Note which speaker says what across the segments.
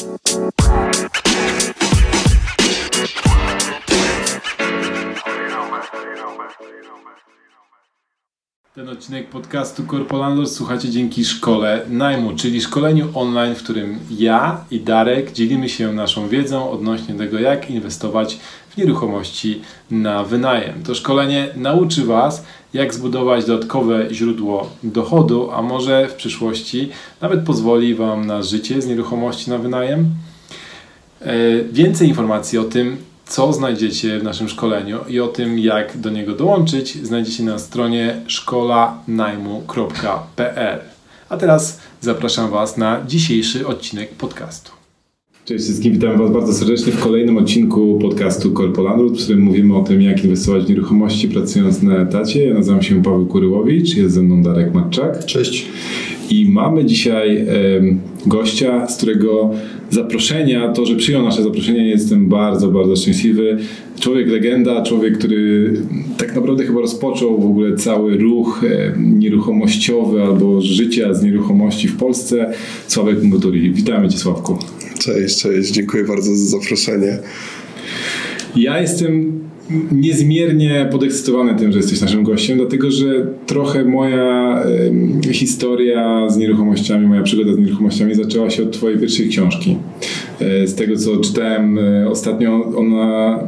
Speaker 1: Bye. Ten odcinek podcastu Corpolandor słuchacie dzięki szkole najmu, czyli szkoleniu online, w którym ja i Darek dzielimy się naszą wiedzą odnośnie tego, jak inwestować w nieruchomości na wynajem. To szkolenie nauczy Was, jak zbudować dodatkowe źródło dochodu, a może w przyszłości nawet pozwoli Wam na życie z nieruchomości na wynajem. E, Więcej informacji o tym, co znajdziecie w naszym szkoleniu i o tym, jak do niego dołączyć, znajdziecie na stronie szkolanajmu.pl. A teraz zapraszam Was na dzisiejszy odcinek podcastu. Cześć wszystkim, witam Was bardzo serdecznie w kolejnym odcinku podcastu Corpolandrut, w którym mówimy o tym, jak inwestować w nieruchomości pracując na etacie. Ja nazywam się Paweł Kuryłowicz, jest ze mną Darek Matczak.
Speaker 2: Cześć.
Speaker 1: I mamy dzisiaj gościa, z którego zaproszenia, to, że przyjął nasze zaproszenie, jestem bardzo, bardzo szczęśliwy. Człowiek legenda, człowiek, który tak naprawdę chyba rozpoczął w ogóle cały ruch em, nieruchomościowy albo życia z nieruchomości w Polsce. Sławek Muturi. Witamy Cię Sławku.
Speaker 2: Cześć, cześć. Dziękuję bardzo za zaproszenie.
Speaker 1: Ja jestem niezmiernie podekscytowany tym, że jesteś naszym gościem, dlatego że trochę moja em, historia z nieruchomościami, moja przygoda z nieruchomościami zaczęła się od Twojej pierwszej książki. E, Z tego co czytałem e, ostatnio, ona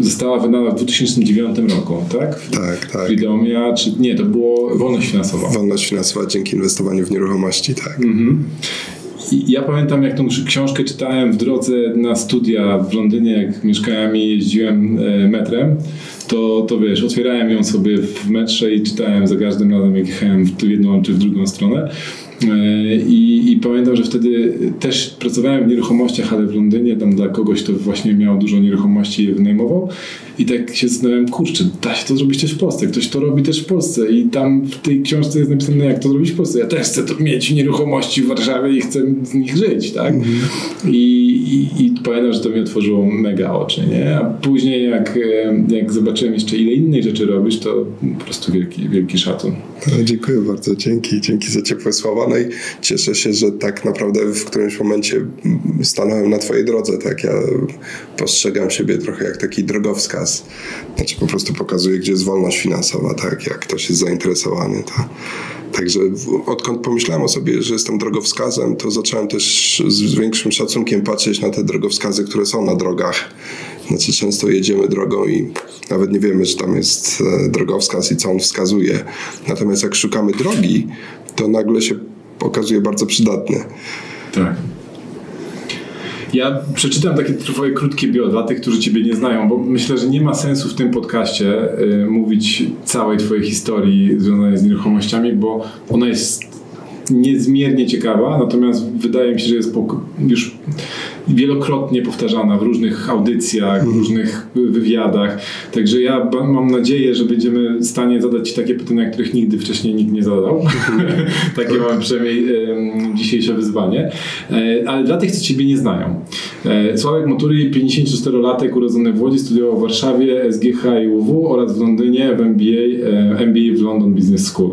Speaker 1: została wydana w 2009 roku, tak? W
Speaker 2: Tak, tak.
Speaker 1: Freedomia, czy nie, to było wolność finansowa.
Speaker 2: Wolność finansowa dzięki inwestowaniu w nieruchomości, tak.
Speaker 1: I ja pamiętam, jak tą książkę czytałem w drodze na studia w Londynie, jak mieszkałem i jeździłem e, metrem, to, to wiesz, otwierałem ją sobie w metrze i czytałem za każdym razem, jak jechałem w jedną czy w drugą stronę. E, I, I pamiętam, że wtedy też pracowałem w nieruchomościach, ale w Londynie, tam dla kogoś, kto właśnie miał dużo nieruchomości je wynajmował. I tak się zastanawiałem, kurczę, da się to zrobić też w Polsce. Ktoś to robi też w Polsce. I tam w tej książce jest napisane, jak to zrobić w Polsce. Ja też chcę to mieć nieruchomości w Warszawie i chcę z nich żyć, tak? I, i, I pamiętam, że to mi otworzyło mega oczy, nie? A później jak, e, jak zobaczyłem jeszcze ile innych rzeczy robisz, to po prostu wielki, wielki szacun.
Speaker 2: No, dziękuję bardzo, dzięki, dzięki za ciepłe słowa. No i cieszę się, że tak naprawdę w którymś momencie mm, stanąłem na twojej drodze, tak? Ja postrzegam siebie trochę jak taki drogowskaz. Znaczy po prostu pokazuję, gdzie jest wolność finansowa, tak? Jak ktoś jest zainteresowany, to... Także odkąd pomyślałem o sobie, że jestem drogowskazem, to zacząłem też z większym szacunkiem patrzeć na te drogowskazy, które są na drogach. Znaczy często jedziemy drogą i nawet nie wiemy, że tam jest e, drogowskaz i co on wskazuje. Natomiast jak szukamy drogi, to nagle się okazuje bardzo przydatny.
Speaker 1: Tak. Ja przeczytam takie twoje krótkie bio dla tych, którzy ciebie nie znają, bo myślę, że nie ma sensu w tym podcaście y, mówić całej twojej historii związanej z nieruchomościami, bo ona jest niezmiernie ciekawa, natomiast wydaje mi się, że jest już wielokrotnie powtarzana w różnych audycjach, w różnych wywiadach. Także ja mam nadzieję, że będziemy w stanie zadać Ci takie pytania, których nigdy wcześniej nikt nie zadał. takie mamy przynajmniej dzisiejsze wyzwanie. E, ale dla tych, co Ciebie nie znają. E, Sławek Motury, 54-latek, urodzony w Łodzi, studiował w Warszawie, SGH i UW oraz w Londynie w MBA, e, MBA w London Business School.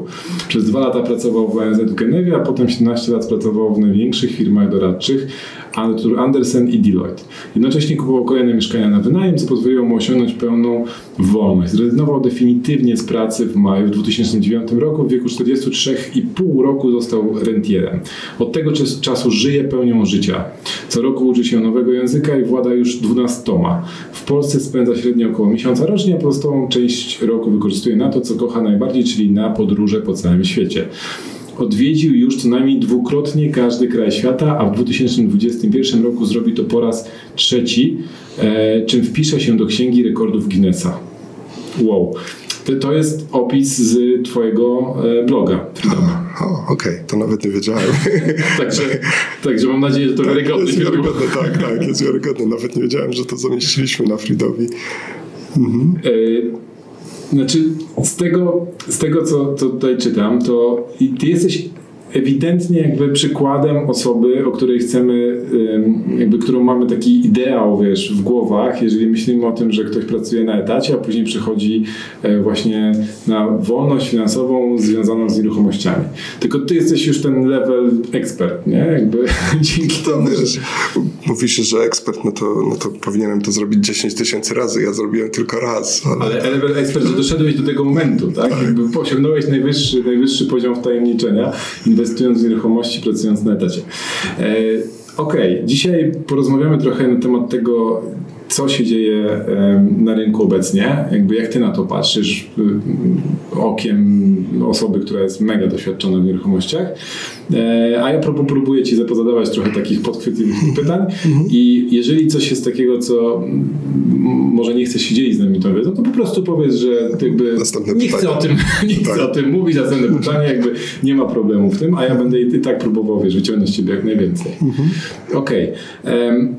Speaker 1: Przez dwa lata pracował w ONZ w Genewie, a potem 17 lat pracował w największych firmach doradczych Arthur Andersen i Deloitte. Jednocześnie kupował kolejne mieszkania na wynajem, co pozwoliło mu osiągnąć pełną wolność. Zrezygnował definitywnie z pracy w maju 2009 roku. W wieku 43,5 roku został rentierem. Od tego czas- czasu żyje pełnią życia. Co roku uczy się nowego języka i włada już 12. W Polsce spędza średnio około miesiąca rocznie, a pozostałą część roku wykorzystuje na to, co kocha najbardziej, czyli na podróże po całym świecie. Odwiedził już co najmniej dwukrotnie każdy kraj świata, a w 2021 roku zrobi to po raz trzeci, e, czym wpisze się do Księgi Rekordów Guinnessa. Wow. To, jest opis z Twojego e, bloga. Freedoma.
Speaker 2: O, okej, to nawet nie wiedziałem.
Speaker 1: Także, także mam nadzieję, że to wiarygodny
Speaker 2: jest
Speaker 1: film.
Speaker 2: wiarygodne, tak, tak, jest wiarygodne. Nawet nie wiedziałem, że to zamieściliśmy na Fridowi.
Speaker 1: E, Znaczy, z tego, z tego co, co tutaj czytam, to ty jesteś ewidentnie jakby przykładem osoby, o której chcemy jakby którą mamy taki ideał, wiesz, w głowach, jeżeli myślimy o tym, że ktoś pracuje na etacie, a później przechodzi e, właśnie na wolność finansową związaną z nieruchomościami. Tylko ty jesteś już ten level ekspert, nie? Jakby dzięki temu,
Speaker 2: Wiesz, mówisz, że ekspert, no to, no to powinienem to zrobić 10 tysięcy razy. Ja zrobiłem tylko raz. Ale...
Speaker 1: Ale level ekspert, że doszedłeś do tego momentu, tak? Jakby osiągnąłeś najwyższy, najwyższy poziom wtajemniczenia, inwestując w nieruchomości, pracując na etacie. E, Okej, dzisiaj porozmawiamy trochę na temat tego, co się dzieje na rynku obecnie, jakby jak ty na to patrzysz y, okiem osoby, która jest mega doświadczona w nieruchomościach. E, A ja prób- próbuję ci zapozadawać trochę takich podchwytliwych pytań i jeżeli coś jest takiego, co może nie chcesz się dzielić z nami tą wiedzą, to po prostu powiedz, że jakby
Speaker 2: Następne
Speaker 1: nie chcę o tym, nie chcę
Speaker 2: Tak.
Speaker 1: o tym mówić, następne pytanie, jakby nie ma problemu w tym, a ja będę i tak próbował wiesz, wyciągnąć ciebie jak najwięcej. Okej. Em,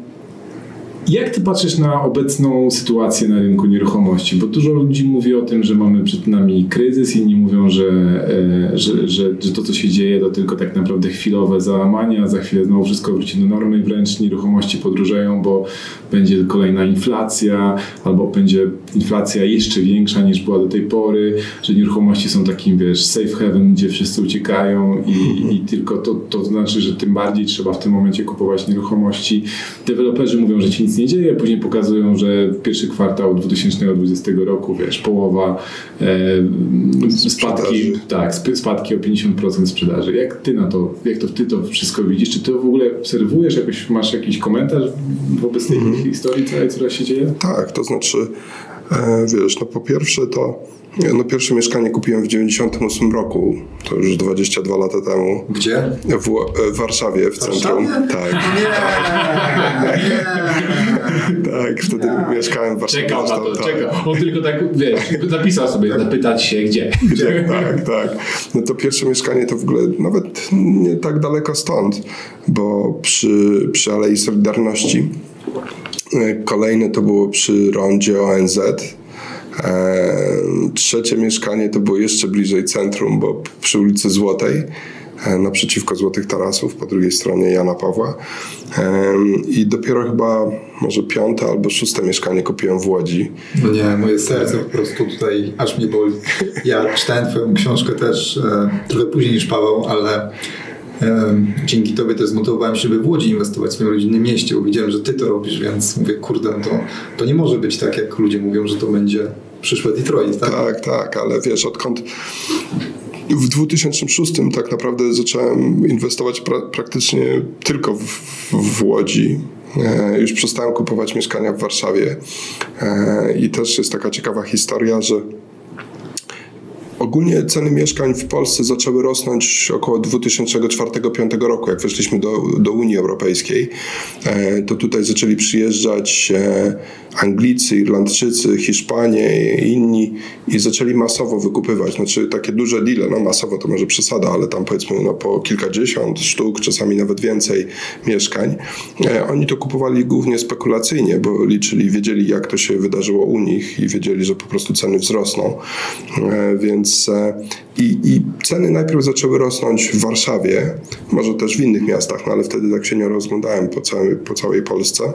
Speaker 1: jak ty patrzysz na obecną sytuację na rynku nieruchomości? Bo dużo ludzi mówi o tym, że mamy przed nami kryzys, inni mówią, że, e, że, że, że to, co się dzieje, to tylko tak naprawdę chwilowe załamanie, a za chwilę znowu wszystko wróci do normy, wręcz nieruchomości podróżeją, bo będzie kolejna inflacja, albo będzie inflacja jeszcze większa niż była do tej pory, że nieruchomości są takim, wiesz, safe haven, gdzie wszyscy uciekają i, i tylko to, to znaczy, że tym bardziej trzeba w tym momencie kupować nieruchomości. Deweloperzy mówią, że ci nic nie dzieje, później pokazują, że pierwszy kwartał 2020 roku, wiesz, połowa e, spadki, tak, sp- spadki o 50% sprzedaży. Jak ty na to, jak to ty to wszystko widzisz? Czy ty w ogóle obserwujesz, jakoś, masz jakiś komentarz wobec tej historii całej, która się dzieje?
Speaker 2: Tak, to znaczy, e, wiesz, no po pierwsze to, no pierwsze mieszkanie kupiłem w 98 roku, to już 22 lata temu,
Speaker 3: Gdzie?
Speaker 2: w, w Warszawie, w centrum. Tak, tak, wtedy mieszkałem w Warszawie.
Speaker 1: Czekał na to,
Speaker 2: tak.
Speaker 1: czekał. On tylko tak, wiesz, zapisał sobie, zapytać się gdzie.
Speaker 2: Tak, tak. No to pierwsze mieszkanie to w ogóle nawet nie tak daleko stąd, bo przy, przy Alei Solidarności. E, Kolejne to było przy rondzie ONZ. E, Trzecie mieszkanie to było jeszcze bliżej centrum, bo przy ulicy Złotej, e, naprzeciwko Złotych Tarasów, po drugiej stronie Jana Pawła. I dopiero chyba może piąte albo szóste mieszkanie kupiłem w Łodzi.
Speaker 3: No nie, moje serce po prostu tutaj aż mnie boli. Ja czytałem twoją książkę też e, trochę później niż Paweł, ale dzięki tobie też zmotywowałem się, żeby w Łodzi inwestować w swoim rodzinnym mieście, bo widziałem, że ty to robisz, więc mówię, kurde, no to, to nie może być tak, jak ludzie mówią, że to będzie przyszłe Detroit, tak?
Speaker 2: Tak, tak, ale wiesz, odkąd w 2006 tak naprawdę zacząłem inwestować pra- praktycznie tylko w, w Łodzi. E, już przestałem kupować mieszkania w Warszawie. E, I też jest taka ciekawa historia, że Ogólnie ceny mieszkań w Polsce zaczęły rosnąć około 2004-2005 roku, jak weszliśmy do, do Unii Europejskiej. E, To tutaj zaczęli przyjeżdżać e, Anglicy, Irlandczycy, Hiszpanie i inni i zaczęli masowo wykupywać. Znaczy takie duże deale, no masowo to może przesada, ale tam powiedzmy no, po kilkadziesiąt sztuk, czasami nawet więcej mieszkań. E, Oni to kupowali głównie spekulacyjnie, bo liczyli, wiedzieli jak to się wydarzyło u nich i wiedzieli, że po prostu ceny wzrosną. E, Więc i, i ceny najpierw zaczęły rosnąć w Warszawie, może też w innych miastach, no ale wtedy tak się nie rozglądałem po całej, po całej Polsce.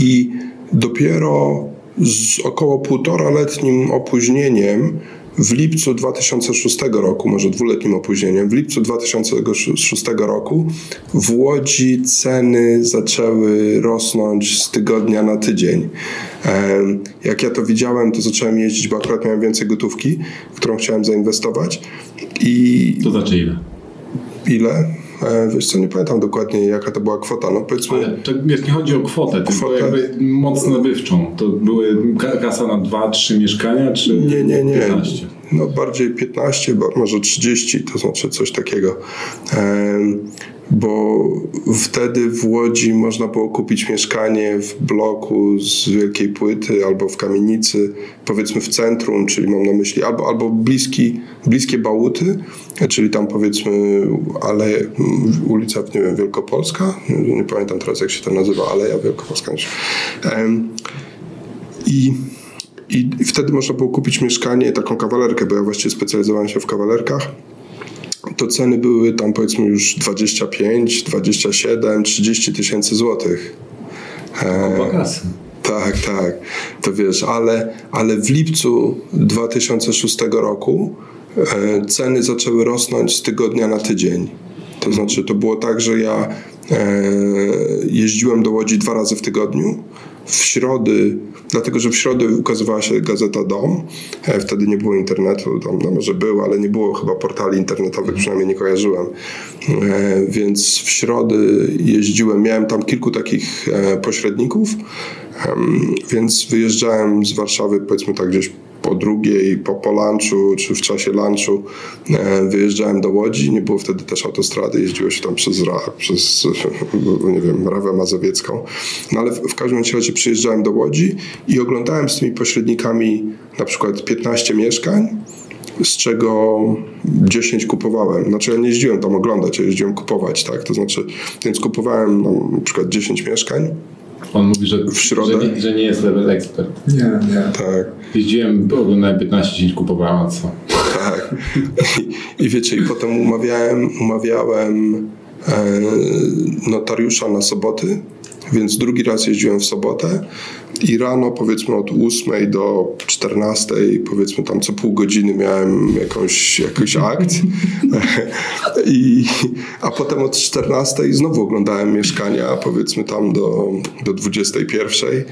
Speaker 2: I dopiero z około półtoraletnim opóźnieniem w lipcu 2006 roku, może dwuletnim opóźnieniem, w lipcu 2006 roku w Łodzi ceny zaczęły rosnąć z tygodnia na tydzień. Jak ja to widziałem, to zacząłem jeździć, bo akurat miałem więcej gotówki, którą chciałem zainwestować. I
Speaker 1: To znaczy ile?
Speaker 2: ile? E, Wiesz co, nie pamiętam dokładnie jaka to była kwota. No powiedzmy...
Speaker 1: Ale to wiesz, nie chodzi o kwotę, tylko
Speaker 2: Kwotę?
Speaker 1: jakby moc nabywczą. To były ka- kasa na 2-3 mieszkania, czy
Speaker 2: Nie, nie, nie.
Speaker 1: 15?
Speaker 2: No bardziej 15, bo może 30, to znaczy coś takiego. Em, Bo wtedy w Łodzi można było kupić mieszkanie w bloku z wielkiej płyty albo w kamienicy, powiedzmy w centrum, czyli mam na myśli albo, albo bliski, bliskie Bałuty, czyli tam powiedzmy ale ulica, nie wiem, Wielkopolska, nie, pamiętam teraz jak się to nazywa, Aleja Wielkopolska. I i wtedy można było kupić mieszkanie, taką kawalerkę, bo ja właściwie specjalizowałem się w kawalerkach. To ceny były tam powiedzmy już 25, 27, 30 tysięcy złotych.
Speaker 1: Wakasy.
Speaker 2: Tak, tak. To wiesz, ale, ale w lipcu 2006 roku e, ceny zaczęły rosnąć z tygodnia na tydzień. To znaczy, to było tak, że ja e, jeździłem do Łodzi dwa razy w tygodniu. W środy, dlatego że w środę ukazywała się gazeta Dom. E, wtedy nie było internetu, tam, no może był, ale nie było chyba portali internetowych, przynajmniej nie kojarzyłem. E, więc w środy jeździłem, miałem tam kilku takich e, pośredników, więc wyjeżdżałem z Warszawy, powiedzmy tak gdzieś po drugiej, po, po lunchu, czy w czasie lunchu e, wyjeżdżałem do Łodzi. Nie było wtedy też autostrady, jeździło się tam przez, przez nie wiem, Rawę Mazowiecką. No ale w, w każdym razie przyjeżdżałem do Łodzi i oglądałem z tymi pośrednikami na przykład 15 mieszkań, z czego 10 kupowałem. Znaczy ja nie jeździłem tam oglądać, ja jeździłem kupować, tak? To znaczy, więc kupowałem no, na przykład 10 mieszkań,
Speaker 1: On mówi, że,
Speaker 2: W środę?
Speaker 1: że, nie, że nie jest level expert.
Speaker 3: Nie, nie.
Speaker 2: tak.
Speaker 1: Jeździłem, oglądałem 15 10 kupowałem, a co?
Speaker 2: Tak. I, I wiecie, i potem umawiałem, umawiałem e, notariusza na soboty, więc drugi raz jeździłem w sobotę i rano powiedzmy od 8 do 14, powiedzmy tam co pół godziny miałem jakąś, jakiś akt. I, a potem od 14 znowu oglądałem mieszkania, powiedzmy tam do, do 21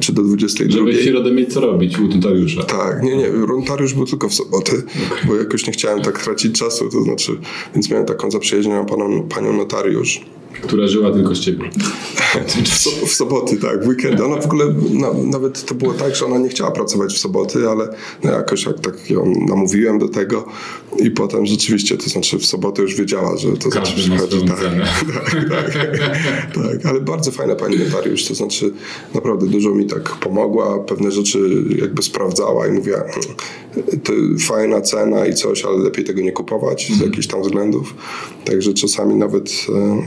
Speaker 2: czy do 22.
Speaker 1: Żeby w środę mieć co robić u notariusza.
Speaker 2: Tak, nie, nie, notariusz był tylko w soboty, bo jakoś nie chciałem tak tracić czasu, to znaczy, więc miałem taką zaprzyjaźnioną panią, panią notariusz.
Speaker 1: Która żyła tylko z ciebie.
Speaker 2: W, so, w soboty, tak, w weekendy. Ona w ogóle, na, nawet to było tak, że ona nie chciała pracować w soboty, ale no jakoś jak tak ją namówiłem do tego i potem rzeczywiście, to znaczy w sobotę już wiedziała, że to znaczy
Speaker 1: Każdy ma swoją
Speaker 2: tak, tak, tak, tak, ale bardzo fajna pani notariusz, to znaczy naprawdę dużo mi tak pomogła, pewne rzeczy jakby sprawdzała i mówiła, "Mm, to fajna cena i coś, ale lepiej tego nie kupować z jakichś tam względów. Także czasami nawet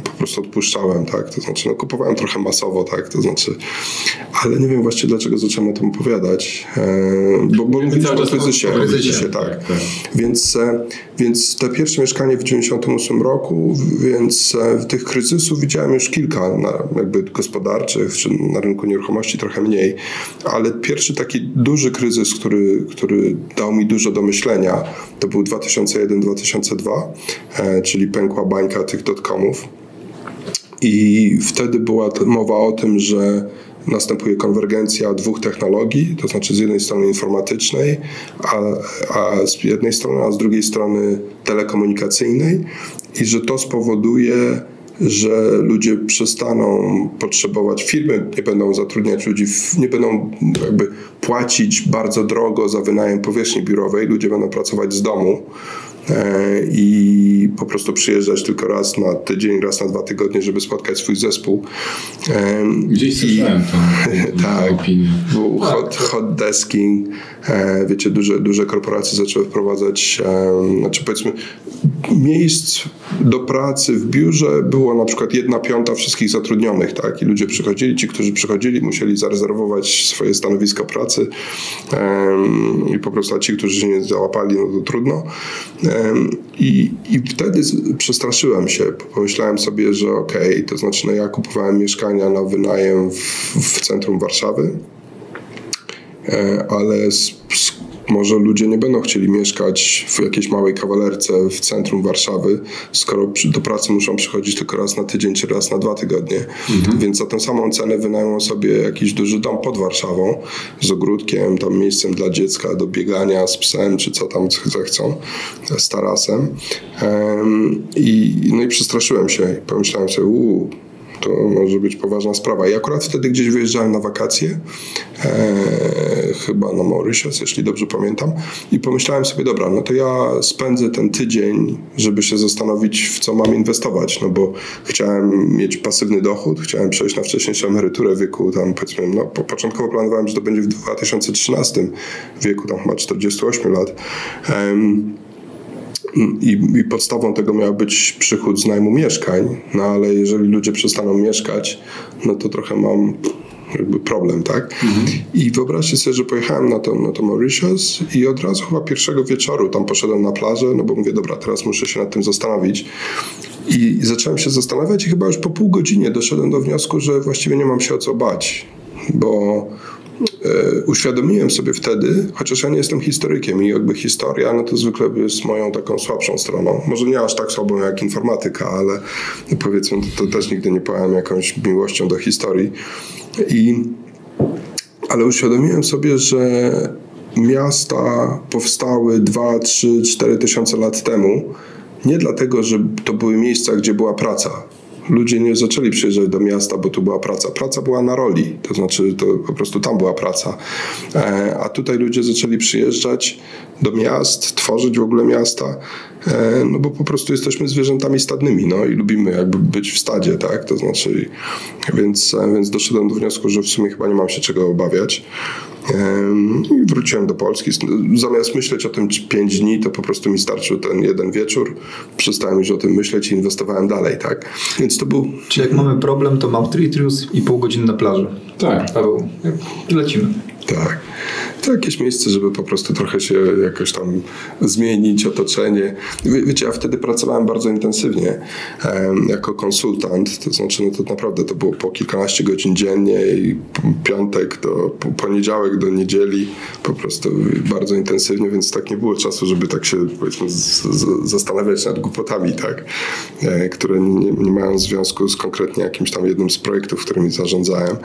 Speaker 2: po prostu odpuszczałem, tak, to znaczy no, kupowałem trochę masowo, tak, to znaczy, ale nie wiem właściwie dlaczego zacząłem o tym opowiadać, bo, bo mówiliśmy o kryzysie, o
Speaker 1: kryzysie, tak,
Speaker 2: tak.
Speaker 1: tak.
Speaker 2: Więc, więc te pierwsze mieszkanie w 98 roku, więc e, tych kryzysów widziałem już kilka, jakby gospodarczych, czy na rynku nieruchomości trochę mniej, ale pierwszy taki duży kryzys, który, który dał mi dużo do myślenia, to był 2001-2002, e, czyli pękła bańka tych dotcomów. I wtedy była mowa o tym, że następuje konwergencja dwóch technologii, to znaczy z jednej strony informatycznej, a, a z jednej strony, a z drugiej strony telekomunikacyjnej i że to spowoduje, że ludzie przestaną potrzebować, firmy nie będą zatrudniać ludzi, nie będą jakby płacić bardzo drogo za wynajem powierzchni biurowej, ludzie będą pracować z domu i po prostu przyjeżdżać tylko raz na tydzień, raz na dwa tygodnie, żeby spotkać swój zespół. E,
Speaker 1: Gdzieś
Speaker 2: i-
Speaker 1: słyszałem tą, tą
Speaker 2: Tak.
Speaker 1: opinię.
Speaker 2: był hot, hot desking, e, wiecie, duże, duże korporacje zaczęły wprowadzać, e, znaczy powiedzmy, miejsc do pracy w biurze było na przykład jedna piąta wszystkich zatrudnionych, tak? I ludzie przychodzili, ci, którzy przychodzili, musieli zarezerwować swoje stanowisko pracy i po prostu, ci, którzy się nie załapali, no to trudno. I, I wtedy przestraszyłem się, pomyślałem sobie, że okej, to znaczy, no ja kupowałem mieszkania na wynajem w, w centrum Warszawy, E, ale s- s- może ludzie nie będą chcieli mieszkać w jakiejś małej kawalerce w centrum Warszawy, skoro do pracy muszą przychodzić tylko raz na tydzień czy raz na dwa tygodnie. Więc za tę samą cenę wynajmą sobie jakiś duży dom pod Warszawą z ogródkiem, tam miejscem dla dziecka do biegania z psem, czy co tam zechcą, z tarasem. Em, I, no i przestraszyłem się pomyślałem sobie, uuu, to może być poważna sprawa. I akurat wtedy gdzieś wyjeżdżałem na wakacje, e, chyba na Mauritius, jeśli dobrze pamiętam, i pomyślałem sobie, dobra, no to ja spędzę ten tydzień, żeby się zastanowić, w co mam inwestować, no bo chciałem mieć pasywny dochód, chciałem przejść na wcześniejszą emeryturę w wieku tam powiedzmy, no po, początkowo planowałem, że to będzie w 2013 wieku tam chyba 48 lat. I, I podstawą tego miał być przychód z najmu mieszkań, no ale jeżeli ludzie przestaną mieszkać, no to trochę mam jakby problem, tak? I wyobraźcie sobie, że pojechałem na to, na to Mauritius i od razu chyba pierwszego wieczoru tam poszedłem na plażę, no bo mówię, dobra, teraz muszę się nad tym zastanowić. I zacząłem się zastanawiać i chyba już po pół godzinie doszedłem do wniosku, że właściwie nie mam się o co bać, bo uświadomiłem sobie wtedy, chociaż ja nie jestem historykiem i jakby historia, no to zwykle jest moją taką słabszą stroną. Może nie aż tak słabą jak informatyka, ale powiedzmy, to, to też nigdy nie powiem jakąś miłością do historii. I, ale uświadomiłem sobie, że miasta powstały 2, 3, 4 tysiące lat temu nie dlatego, że to były miejsca, gdzie była praca. Ludzie nie zaczęli przyjeżdżać do miasta, bo tu była praca. Praca była na roli, to znaczy to po prostu tam była praca. E, a tutaj ludzie zaczęli przyjeżdżać do miast, tworzyć w ogóle miasta, e, no bo po prostu jesteśmy zwierzętami stadnymi, no i lubimy jakby być w stadzie, tak? To znaczy, więc, e, więc doszedłem do wniosku, że w sumie chyba nie mam się czego obawiać. I wróciłem do Polski. Zamiast myśleć o tym 5 dni, to po prostu mi starczył ten jeden wieczór. Przestałem już o tym myśleć i inwestowałem dalej, tak? Więc to był.
Speaker 3: Czyli jak mamy problem, to mam tritrius i pół godziny na plaży.
Speaker 1: Tak.
Speaker 3: Paweł, lecimy.
Speaker 2: Tak. To jakieś miejsce, żeby po prostu trochę się jakoś tam zmienić otoczenie. Wie, wiecie, ja wtedy pracowałem bardzo intensywnie um, jako konsultant, to znaczy no to naprawdę to było po kilkanaście godzin dziennie i piątek do poniedziałek do niedzieli po prostu bardzo intensywnie, więc tak nie było czasu, żeby tak się powiedzmy z, z, zastanawiać nad głupotami, tak, e, które nie, nie mają związku z konkretnie jakimś tam jednym z projektów, którymi zarządzałem.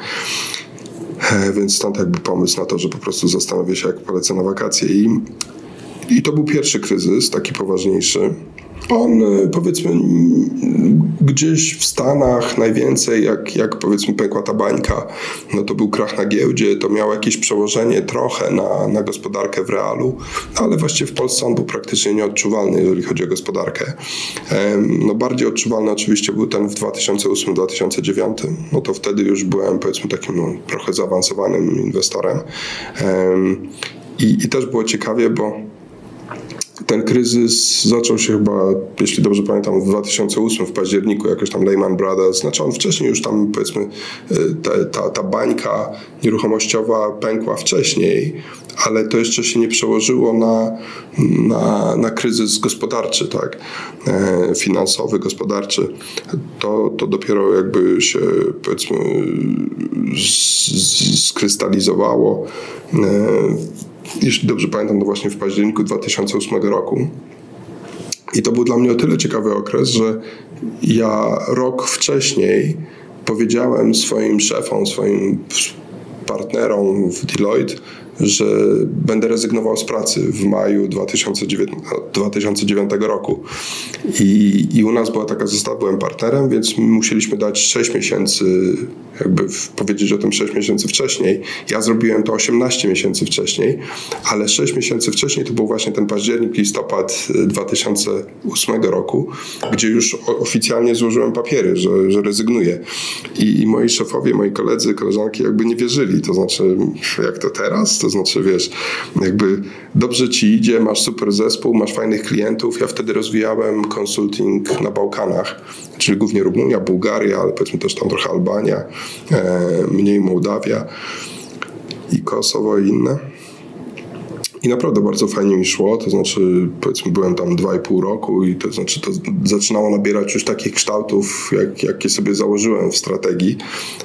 Speaker 2: E, więc stąd jakby pomysł na to, że po prostu zastanowię się, jak polecę na wakacje. I, i to był pierwszy kryzys, taki poważniejszy. On e, powiedzmy gdzieś w Stanach najwięcej, jak, jak powiedzmy pękła ta bańka, no to był krach na giełdzie, to miało jakieś przełożenie trochę na, na gospodarkę w realu, ale właściwie w Polsce on był praktycznie nieodczuwalny, jeżeli chodzi o gospodarkę. No bardziej odczuwalny oczywiście był ten w 2008-2009, no to wtedy już byłem powiedzmy takim no, trochę zaawansowanym inwestorem. I, I też było ciekawie, bo ten kryzys zaczął się chyba, jeśli dobrze pamiętam, w 2008 w październiku, jakoś tam Lehman Brothers. Znaczy on wcześniej już tam, powiedzmy, y, ta, ta, ta bańka nieruchomościowa pękła wcześniej, ale to jeszcze się nie przełożyło na, na, na kryzys gospodarczy, tak, e, finansowy, gospodarczy. To, to dopiero jakby się, powiedzmy, skrystalizowało e, jeśli dobrze pamiętam, to właśnie w październiku 2008 roku. I to był dla mnie o tyle ciekawy okres, że ja rok wcześniej powiedziałem swoim szefom, swoim partnerom w Deloitte, że będę rezygnował z pracy w maju 2009, 2009 roku. I, I u nas była taka zostawa, byłem partnerem, więc musieliśmy dać 6 miesięcy, jakby powiedzieć o tym 6 miesięcy wcześniej. Ja zrobiłem to 18 miesięcy wcześniej, ale 6 miesięcy wcześniej to był właśnie ten październik, listopad 2008 roku, gdzie już oficjalnie złożyłem papiery, że, że rezygnuję. I, I moi szefowie, moi koledzy, koleżanki jakby nie wierzyli. To znaczy, jak to teraz? To to znaczy, wiesz, jakby dobrze ci idzie, masz super zespół, masz fajnych klientów. Ja wtedy rozwijałem konsulting na Bałkanach, czyli głównie Rumunia, Bułgaria, ale powiedzmy też tam trochę Albania, e, mniej Mołdawia i Kosowo i inne. I naprawdę bardzo fajnie mi szło, to znaczy powiedzmy byłem tam dwa i pół roku i to znaczy to zaczynało nabierać już takich kształtów, jak, jakie sobie założyłem w strategii.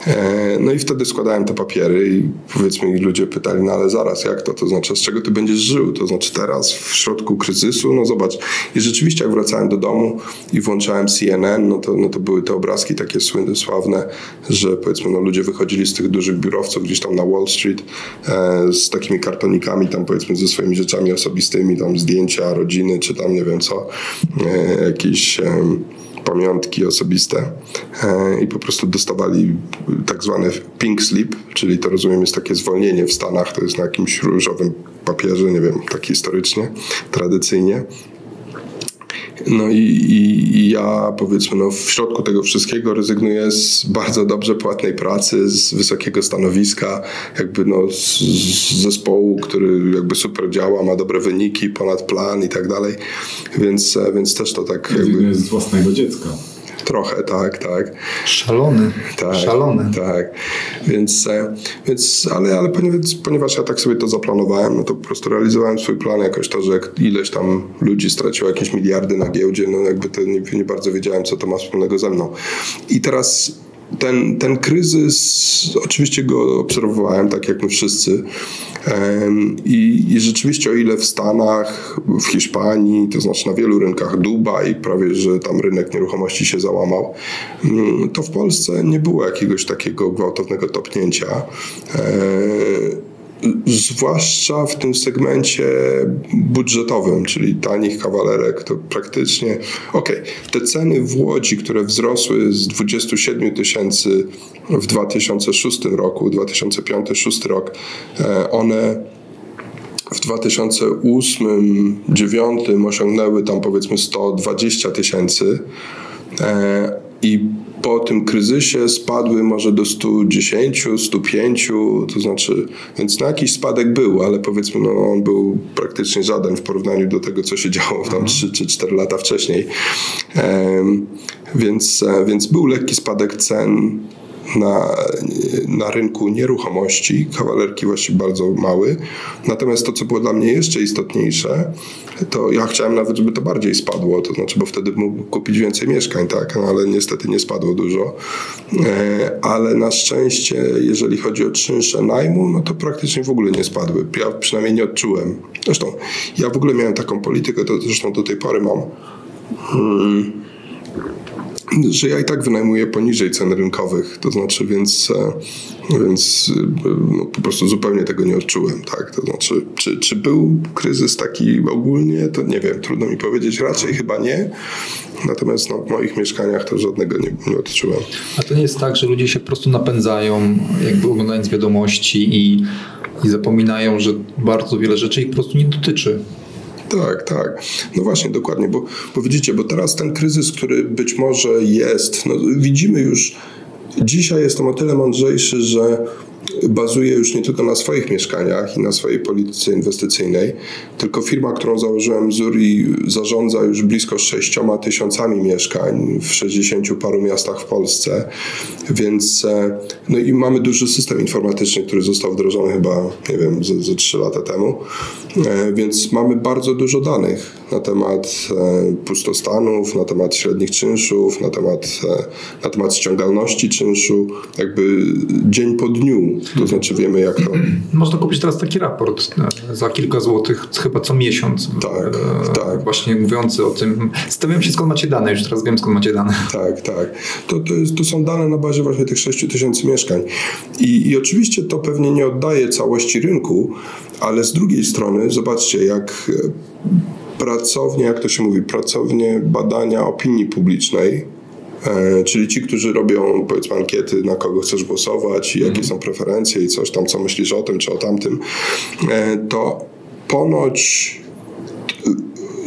Speaker 2: E, no i wtedy składałem te papiery i powiedzmy ludzie pytali, no ale zaraz, jak to? To znaczy z czego ty będziesz żył? To znaczy teraz w środku kryzysu? No zobacz. I rzeczywiście jak wracałem do domu i włączałem CNN, no to, no to były te obrazki takie słynne, sławne, że powiedzmy no ludzie wychodzili z tych dużych biurowców gdzieś tam na Wall Street e, z takimi kartonikami tam powiedzmy ze swoimi rzeczami osobistymi, tam zdjęcia rodziny, czy tam nie wiem co, e, jakieś pamiątki osobiste e, i po prostu dostawali tak zwane pink slip, czyli to rozumiem jest takie zwolnienie w Stanach, to jest na jakimś różowym papierze, nie wiem, tak historycznie, tradycyjnie no i, i, i, ja powiedzmy no, w środku tego wszystkiego rezygnuję z bardzo dobrze płatnej pracy, z wysokiego stanowiska, jakby no, z, z zespołu, który jakby super działa, ma dobre wyniki, ponad plan i tak dalej. Więc, więc też to tak.
Speaker 1: Jakby... z własnego dziecka.
Speaker 2: Trochę, tak, tak.
Speaker 3: Szalony.
Speaker 2: Tak,
Speaker 3: Szalony.
Speaker 2: Tak. Więc, e, więc ale, ale ponieważ, ponieważ ja tak sobie to zaplanowałem, no to po prostu realizowałem swój plan jakoś to, że jak ileś tam ludzi straciło jakieś miliardy na giełdzie, no jakby to nie, nie bardzo wiedziałem, co to ma wspólnego ze mną. I teraz ten, ten kryzys, oczywiście go obserwowałem, tak jak my wszyscy. I, I rzeczywiście, o ile w Stanach, w Hiszpanii, to znaczy na wielu rynkach, Dubaj, prawie że tam rynek nieruchomości się załamał, mm, to w Polsce nie było jakiegoś takiego gwałtownego topnięcia. Zwłaszcza w tym segmencie budżetowym, czyli tanich kawalerek, to praktycznie, okej, okay, te ceny w Łodzi, które wzrosły z 27 tysięcy w 2006 roku, 2005-2006 rok, e, one w 2008-2009 osiągnęły tam powiedzmy 120 tysięcy e, i po tym kryzysie spadły może do 110, 105, to znaczy, więc na jakiś spadek był, ale powiedzmy, no, on był praktycznie żaden w porównaniu do tego, co się działo tam 3 czy 4 lata wcześniej. Um, więc, e, więc był lekki spadek cen na, na rynku nieruchomości, kawalerki właśnie bardzo mały. Natomiast to, co było dla mnie jeszcze istotniejsze, to ja chciałem nawet, żeby to bardziej spadło, to znaczy, bo wtedy mógł kupić więcej mieszkań, tak, no, ale niestety nie spadło dużo. E, ale na szczęście, jeżeli chodzi o czynsze najmu, no to praktycznie w ogóle nie spadły. Ja przynajmniej nie odczułem. Zresztą ja w ogóle miałem taką politykę, to zresztą do tej pory mam. Hmm że ja i tak wynajmuję poniżej cen rynkowych, to znaczy, więc, e, więc e, no, po prostu zupełnie tego nie odczułem, tak, to znaczy, czy, czy był kryzys taki ogólnie, to nie wiem, trudno mi powiedzieć, raczej chyba nie, natomiast no, w moich mieszkaniach to żadnego nie, nie odczułem.
Speaker 3: A to nie jest tak, że ludzie się po prostu napędzają, jakby oglądając wiadomości i, i zapominają, że bardzo wiele rzeczy ich po prostu nie dotyczy.
Speaker 2: Tak, tak. No właśnie, dokładnie, bo, bo widzicie, bo teraz ten kryzys, który być może jest, no widzimy już, dzisiaj jestem o tyle mądrzejszy, że bazuje już nie tylko na swoich mieszkaniach i na swojej polityce inwestycyjnej, tylko firma, którą założyłem Zuri zarządza już blisko 6 tysiącami mieszkań w 60 paru miastach w Polsce, więc e, no i mamy duży system informatyczny, który został wdrożony chyba, nie wiem, ze, ze 3 lata temu, e, więc mamy bardzo dużo danych na temat e, pustostanów, na temat średnich czynszów, na temat, na temat ściągalności czynszu, jakby dzień po dniu to znaczy wiemy jak to...
Speaker 3: Można kupić teraz taki raport e, za kilka złotych, chyba co miesiąc.
Speaker 2: Tak, e, tak.
Speaker 3: Właśnie mówiący o tym. Stawiam się skąd macie dane, już teraz wiem skąd macie dane.
Speaker 2: Tak, tak. To, to, jest, to są dane na bazie właśnie tych 6 tysięcy mieszkań. I, I oczywiście to pewnie nie oddaje całości rynku, ale z drugiej strony zobaczcie jak pracownie, jak to się mówi, pracownie badania opinii publicznej E, czyli ci, którzy robią powiedzmy ankiety, na kogo chcesz głosować, jakie mhm. są preferencje i coś tam, co myślisz o tym czy o tamtym, e, to ponoć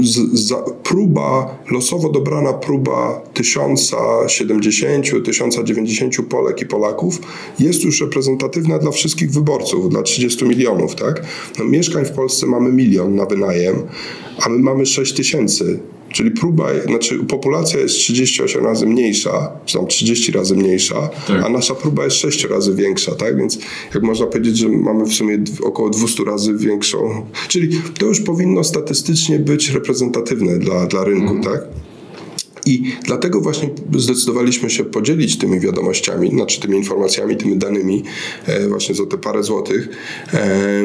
Speaker 2: z, za, próba, losowo dobrana próba 1070, 1090 Polek i Polaków jest już reprezentatywna dla wszystkich wyborców, dla 30 milionów, tak? No, mieszkań w Polsce mamy milion na wynajem, a my mamy 6 tysięcy Czyli próba, znaczy populacja jest 38 razy mniejsza, czy tam 30 razy mniejsza, tak. a nasza próba jest 6 razy większa, tak? Więc jak można powiedzieć, że mamy w sumie około 200 razy większą. Czyli to już powinno statystycznie być reprezentatywne dla, dla rynku, mhm. tak? I dlatego właśnie zdecydowaliśmy się podzielić tymi wiadomościami, znaczy tymi informacjami, tymi danymi, e, właśnie za te parę złotych. E,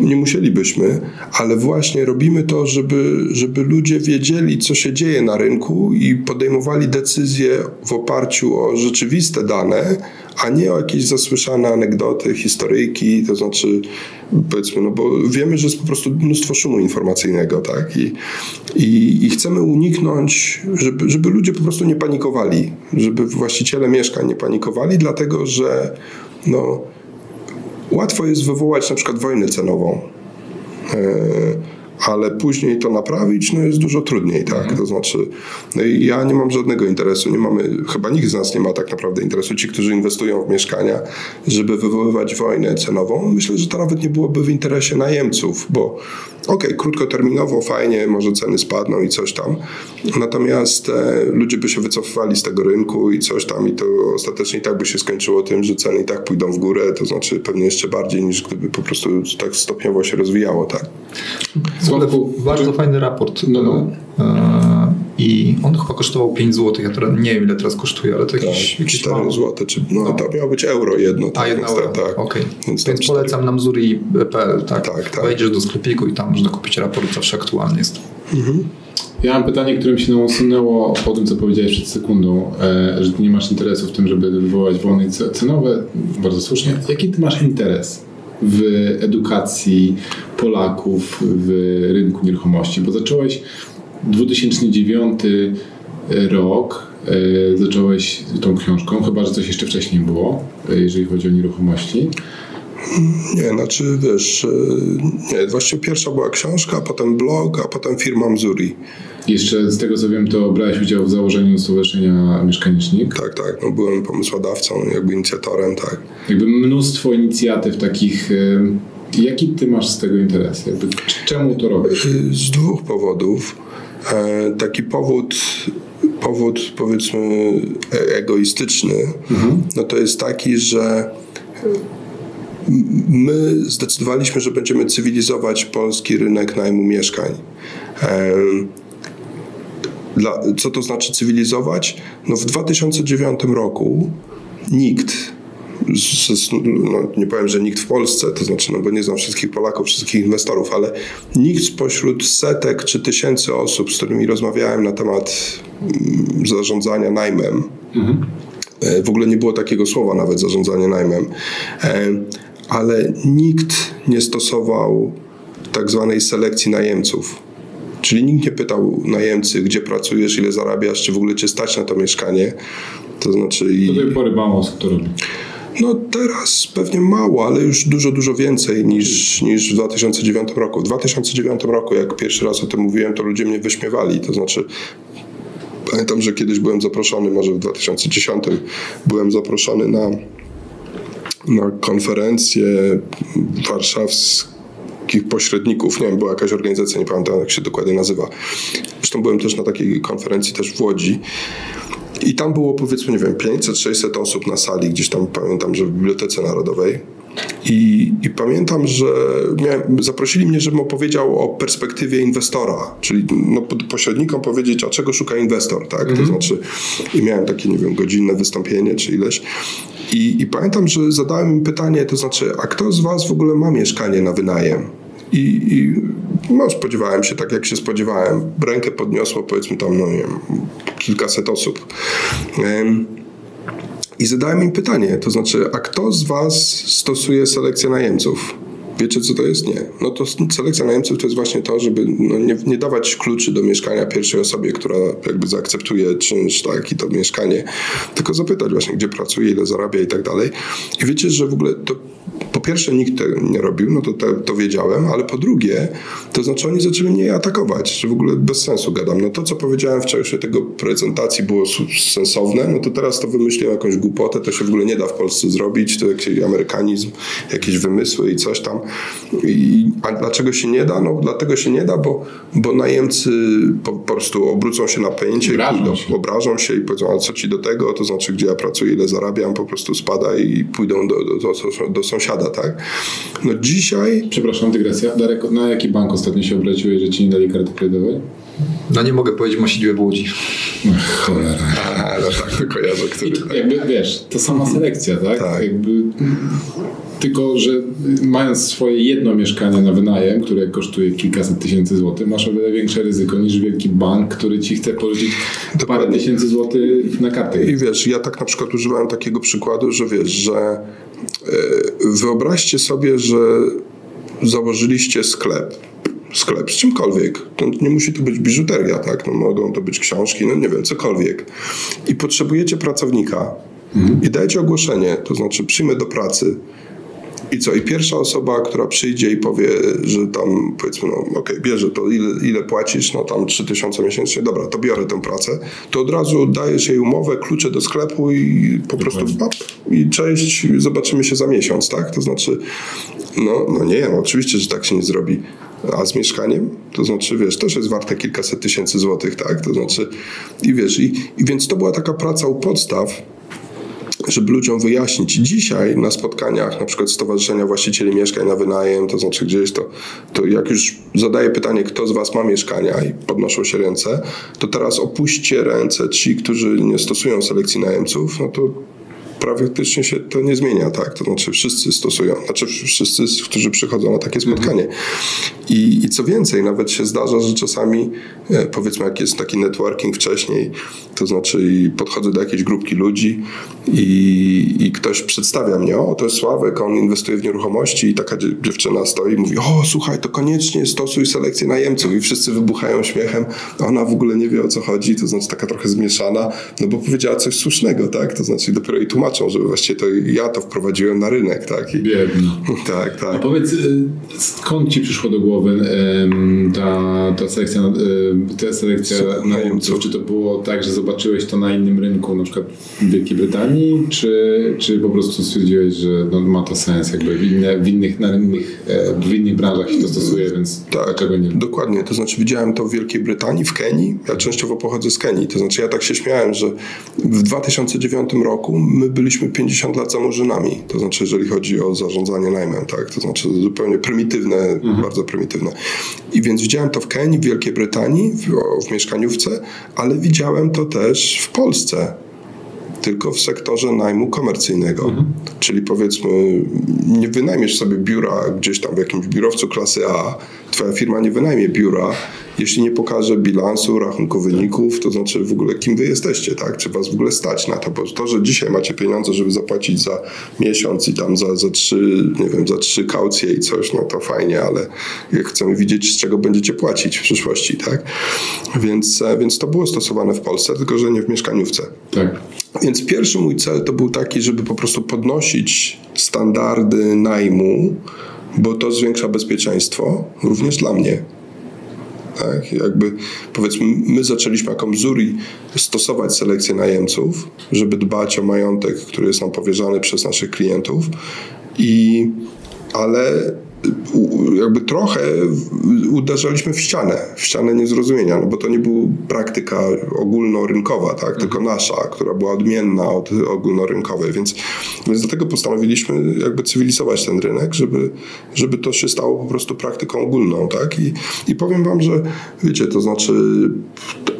Speaker 2: nie musielibyśmy, ale właśnie robimy to, żeby, żeby ludzie wiedzieli, co się dzieje na rynku i podejmowali decyzje w oparciu o rzeczywiste dane, a nie o jakieś zasłyszane anegdoty, historyjki, to znaczy powiedzmy, no bo wiemy, że jest po prostu mnóstwo szumu informacyjnego, tak? I, i, i chcemy uniknąć, żeby, żeby ludzie po prostu nie panikowali, żeby właściciele mieszkań nie panikowali, dlatego że no, łatwo jest wywołać na przykład wojnę cenową. E, ale później to naprawić no jest dużo trudniej, tak? To znaczy, no ja nie mam żadnego interesu, nie mamy, chyba nikt z nas nie ma tak naprawdę interesu, ci, którzy inwestują w mieszkania, żeby wywoływać wojnę cenową. Myślę, że to nawet nie byłoby w interesie najemców, bo okej, krótkoterminowo fajnie, może ceny spadną i coś tam, natomiast e, ludzie by się wycofywali z tego rynku i coś tam i to ostatecznie i tak by się skończyło tym, że ceny i tak pójdą w górę, to znaczy pewnie jeszcze bardziej niż gdyby po prostu tak stopniowo się rozwijało, tak?
Speaker 3: W ogóle
Speaker 1: Sławku,
Speaker 3: bardzo
Speaker 1: czy-
Speaker 3: fajny raport.
Speaker 1: No, no.
Speaker 3: E, I on chyba kosztował 5 zł. Ja teraz nie wiem ile teraz kosztuje, ale to jakiś,
Speaker 2: Tak,
Speaker 3: jakiś
Speaker 2: 4
Speaker 3: mało.
Speaker 2: zł, czy no, to miało być euro jedno.
Speaker 3: A
Speaker 2: tak,
Speaker 3: jedna
Speaker 2: więc
Speaker 3: euro.
Speaker 2: tak, tak.
Speaker 3: Okej.
Speaker 2: Więc
Speaker 3: Więc, polecam nam zuri.pl, tak?
Speaker 2: Tak, tak.
Speaker 3: Wejdziesz do sklepiku i tam można kupić raport, zawsze aktualny jest.
Speaker 1: Ja mam pytanie, które mi się nasunęło po tym, co powiedziałeś przed sekundą, e, że ty nie masz interesu w tym, żeby wywołać wojny ce- cenowe. Bardzo słusznie. Jaki ty masz interes w edukacji Polaków w rynku nieruchomości? Bo zacząłeś 2009 rok, e, zacząłeś tą książką, chyba, że coś jeszcze wcześniej było, e, jeżeli chodzi o nieruchomości.
Speaker 2: Nie, znaczy wiesz, e, nie, właściwie pierwsza była książka, a potem blog, a potem firma Mzuri.
Speaker 1: Jeszcze z tego co wiem, to brałeś udział w założeniu Stowarzyszenia Mieszkanicznik.
Speaker 2: Tak, tak, no byłem pomysłodawcą, jakby inicjatorem, tak.
Speaker 1: Jakby mnóstwo inicjatyw takich. Jaki ty masz z tego interes? Jakby, czemu to robisz?
Speaker 2: Y, Z dwóch powodów. E, Taki powód, powód powiedzmy e- egoistyczny, no to jest taki, że my zdecydowaliśmy, że będziemy cywilizować polski rynek najmu mieszkań. Dla, co to znaczy cywilizować? No w 2009 roku nikt, z, no nie powiem, że nikt w Polsce, to znaczy, no bo nie znam wszystkich Polaków, wszystkich inwestorów, ale nikt spośród setek czy tysięcy osób, z którymi rozmawiałem na temat mm, zarządzania najmem, e, w ogóle nie było takiego słowa nawet zarządzanie najmem, e, ale nikt nie stosował tak zwanej selekcji najemców. Czyli nikt nie pytał najemcy, gdzie pracujesz, ile zarabiasz, czy w ogóle cię stać na to mieszkanie. To znaczy
Speaker 1: Do
Speaker 2: i...
Speaker 1: tej pory mało to robi.
Speaker 2: No teraz pewnie mało, ale już dużo, dużo więcej niż, niż w 2009 roku. W 2009 roku, jak pierwszy raz o tym mówiłem, to ludzie mnie wyśmiewali. To znaczy, pamiętam, że kiedyś byłem zaproszony, może w 2010 byłem zaproszony na, na konferencję warszawskich pośredników. Nie wiem, była jakaś organizacja, nie pamiętam jak się dokładnie nazywa. Zresztą byłem też na takiej konferencji też w Łodzi. I tam było powiedzmy, nie wiem, 500-600 osób na sali, gdzieś tam pamiętam, że w Bibliotece Narodowej. I, I pamiętam, że miałem, zaprosili mnie, żebym opowiedział o perspektywie inwestora, czyli no, pośrednikom powiedzieć, a czego szuka inwestor, tak? To znaczy, i miałem takie, nie wiem, godzinne wystąpienie czy ileś. I, I pamiętam, że zadałem im pytanie, to znaczy, a kto z Was w ogóle ma mieszkanie na wynajem? I, i no, spodziewałem się tak, jak się spodziewałem. Rękę podniosło, powiedzmy tam, no nie wiem, kilkaset osób. Em, I zadałem im pytanie, to znaczy, a kto z Was stosuje selekcję najemców? Wiecie, co to jest? Nie. No to selekcja najemców to jest właśnie to, żeby no, nie, nie dawać kluczy do mieszkania pierwszej osobie, która jakby zaakceptuje czynsz, tak, i to mieszkanie, tylko zapytać właśnie, gdzie pracuje, ile zarabia i tak dalej. I wiecie, że w ogóle to po pierwsze nikt tego nie robił, no to te, to wiedziałem, ale po drugie, to znaczy oni zaczęli mnie atakować, że w ogóle bez sensu gadam. No to, co powiedziałem w czasie tego prezentacji było sensowne, no to teraz to wymyśliłem jakąś głupotę, to się w ogóle nie da w Polsce zrobić, to jakiś amerykanizm, jakieś wymysły i coś tam. I, a dlaczego się nie da? No dlatego się nie da, bo, bo najemcy po, po prostu obrócą się na pojęcie
Speaker 1: Obrażą
Speaker 2: i pójdą,
Speaker 1: się.
Speaker 2: obrażą się i powiedzą, a co ci do tego, to znaczy gdzie ja pracuję, ile zarabiam, po prostu spada i pójdą do, do, do, do sąsiada, tak? No dzisiaj
Speaker 1: Przepraszam, dygresja. Darek, na jaki bank ostatnio się obraziłeś, że ci nie dali karty kredytowej?
Speaker 3: No nie mogę powiedzieć, ma siedzibę w Łodzi.
Speaker 1: Cholera.
Speaker 2: A, no tak, to kojarzę, który...
Speaker 1: I jakby wiesz, to sama selekcja, tak?
Speaker 2: Tak.
Speaker 1: Jakby, tylko, że mając swoje jedno mieszkanie na wynajem, które kosztuje kilkaset tysięcy złotych, masz o wiele większe ryzyko niż wielki bank, który ci chce pożyczyć parę
Speaker 2: Dokładnie.
Speaker 1: tysięcy złotych na kartę.
Speaker 2: I wiesz, ja tak na przykład używałem takiego przykładu, że wiesz, że e, wyobraźcie sobie, że założyliście sklep. Sklep z czymkolwiek. To nie musi to być biżuteria, tak? No, mogą to być książki, no nie wiem, cokolwiek. I potrzebujecie pracownika i dajecie ogłoszenie, to znaczy przyjmę do pracy I co? I pierwsza osoba, która przyjdzie i powie, że tam powiedzmy, no okej, okay, bierze to, ile, ile płacisz, no tam 3000 miesięcznie, dobra, to biorę tę pracę, to od razu dajesz jej umowę, klucze do sklepu i po prostu pap, i cześć, zobaczymy się za miesiąc, tak? To znaczy, no, no nie, no oczywiście, że tak się nie zrobi. A z mieszkaniem? To znaczy, wiesz, też jest warte kilkaset tysięcy złotych, tak? To znaczy, i wiesz, i, i więc to była taka praca u podstaw, żeby ludziom wyjaśnić. Dzisiaj na spotkaniach, na przykład Stowarzyszenia Właścicieli Mieszkań na Wynajem, to znaczy gdzieś to, to jak już zadaję pytanie, kto z Was ma mieszkania i podnoszą się ręce, to teraz opuśćcie ręce ci, którzy nie stosują selekcji najemców, no to praktycznie się to nie zmienia, tak? To znaczy wszyscy stosują, znaczy wszyscy, którzy przychodzą na takie spotkanie. I, I co więcej, nawet się zdarza, że czasami e, powiedzmy, jak jest taki networking wcześniej, to znaczy podchodzę do jakiejś grupki ludzi i, i ktoś przedstawia mnie, o to jest Sławek, on inwestuje w nieruchomości i taka dziewczyna stoi i mówi, o słuchaj, to koniecznie stosuj selekcję najemców i wszyscy wybuchają śmiechem, ona w ogóle nie wie o co chodzi, to znaczy taka trochę zmieszana, no bo powiedziała coś słusznego, tak? To znaczy dopiero jej tłumaczą, że właściwie to ja to wprowadziłem na rynek, tak? I,
Speaker 1: Biedno.
Speaker 2: Tak, tak.
Speaker 1: A powiedz, y, skąd ci przyszło do głowy ta, ta selekcja, y, ta selekcja najemców? Czy to było tak, że zobaczyłeś to na innym rynku, na przykład w Wielkiej Brytanii, czy, czy po prostu stwierdziłeś, że no, ma to sens, jakby w, inne, w, innych, na innych, e, w innych branżach się to stosuje, więc
Speaker 2: tak,
Speaker 1: dlaczego nie?
Speaker 2: Dokładnie, to znaczy widziałem to w Wielkiej Brytanii, w Kenii, ja częściowo pochodzę z Kenii, to znaczy ja tak się śmiałem, że w 2009 roku my byliśmy 50 lat za murzynami, to znaczy jeżeli chodzi o zarządzanie najmem, tak, to znaczy zupełnie prymitywne, mhm. bardzo prymitywne. I więc widziałem to w Kenii, w Wielkiej Brytanii, w, w mieszkaniówce, ale widziałem to też w Polsce tylko w sektorze najmu komercyjnego. Mhm. Czyli powiedzmy, nie wynajmiesz sobie biura gdzieś tam w jakimś biurowcu klasy A, twoja firma nie wynajmie biura, jeśli nie pokaże bilansu, rachunku wyników, to znaczy w ogóle kim wy jesteście, tak? Czy was w ogóle stać na to? Bo to, że dzisiaj macie pieniądze, żeby zapłacić za miesiąc i tam za, za trzy, nie wiem, za trzy kaucje i coś, no to fajnie, ale jak chcemy widzieć, z czego będziecie płacić w przyszłości, tak? Więc, e, więc to było stosowane w Polsce, tylko że nie w mieszkaniówce.
Speaker 1: Tak.
Speaker 2: Więc pierwszy mój cel to był taki, żeby po prostu podnosić standardy najmu, bo to zwiększa bezpieczeństwo również dla mnie. Tak? Jakby powiedzmy, my zaczęliśmy jako Mzuri stosować selekcję najemców, żeby dbać o majątek, który jest nam powierzany przez naszych klientów. I, ale jakby trochę uderzaliśmy w ścianę, w ścianę niezrozumienia, no bo to nie była praktyka ogólnorynkowa, tak, tylko mhm. nasza, która była odmienna od ogólnorynkowej, więc, więc dlatego postanowiliśmy jakby cywilizować ten rynek, żeby, żeby to się stało po prostu praktyką ogólną, tak, i, i powiem wam, że wiecie, to znaczy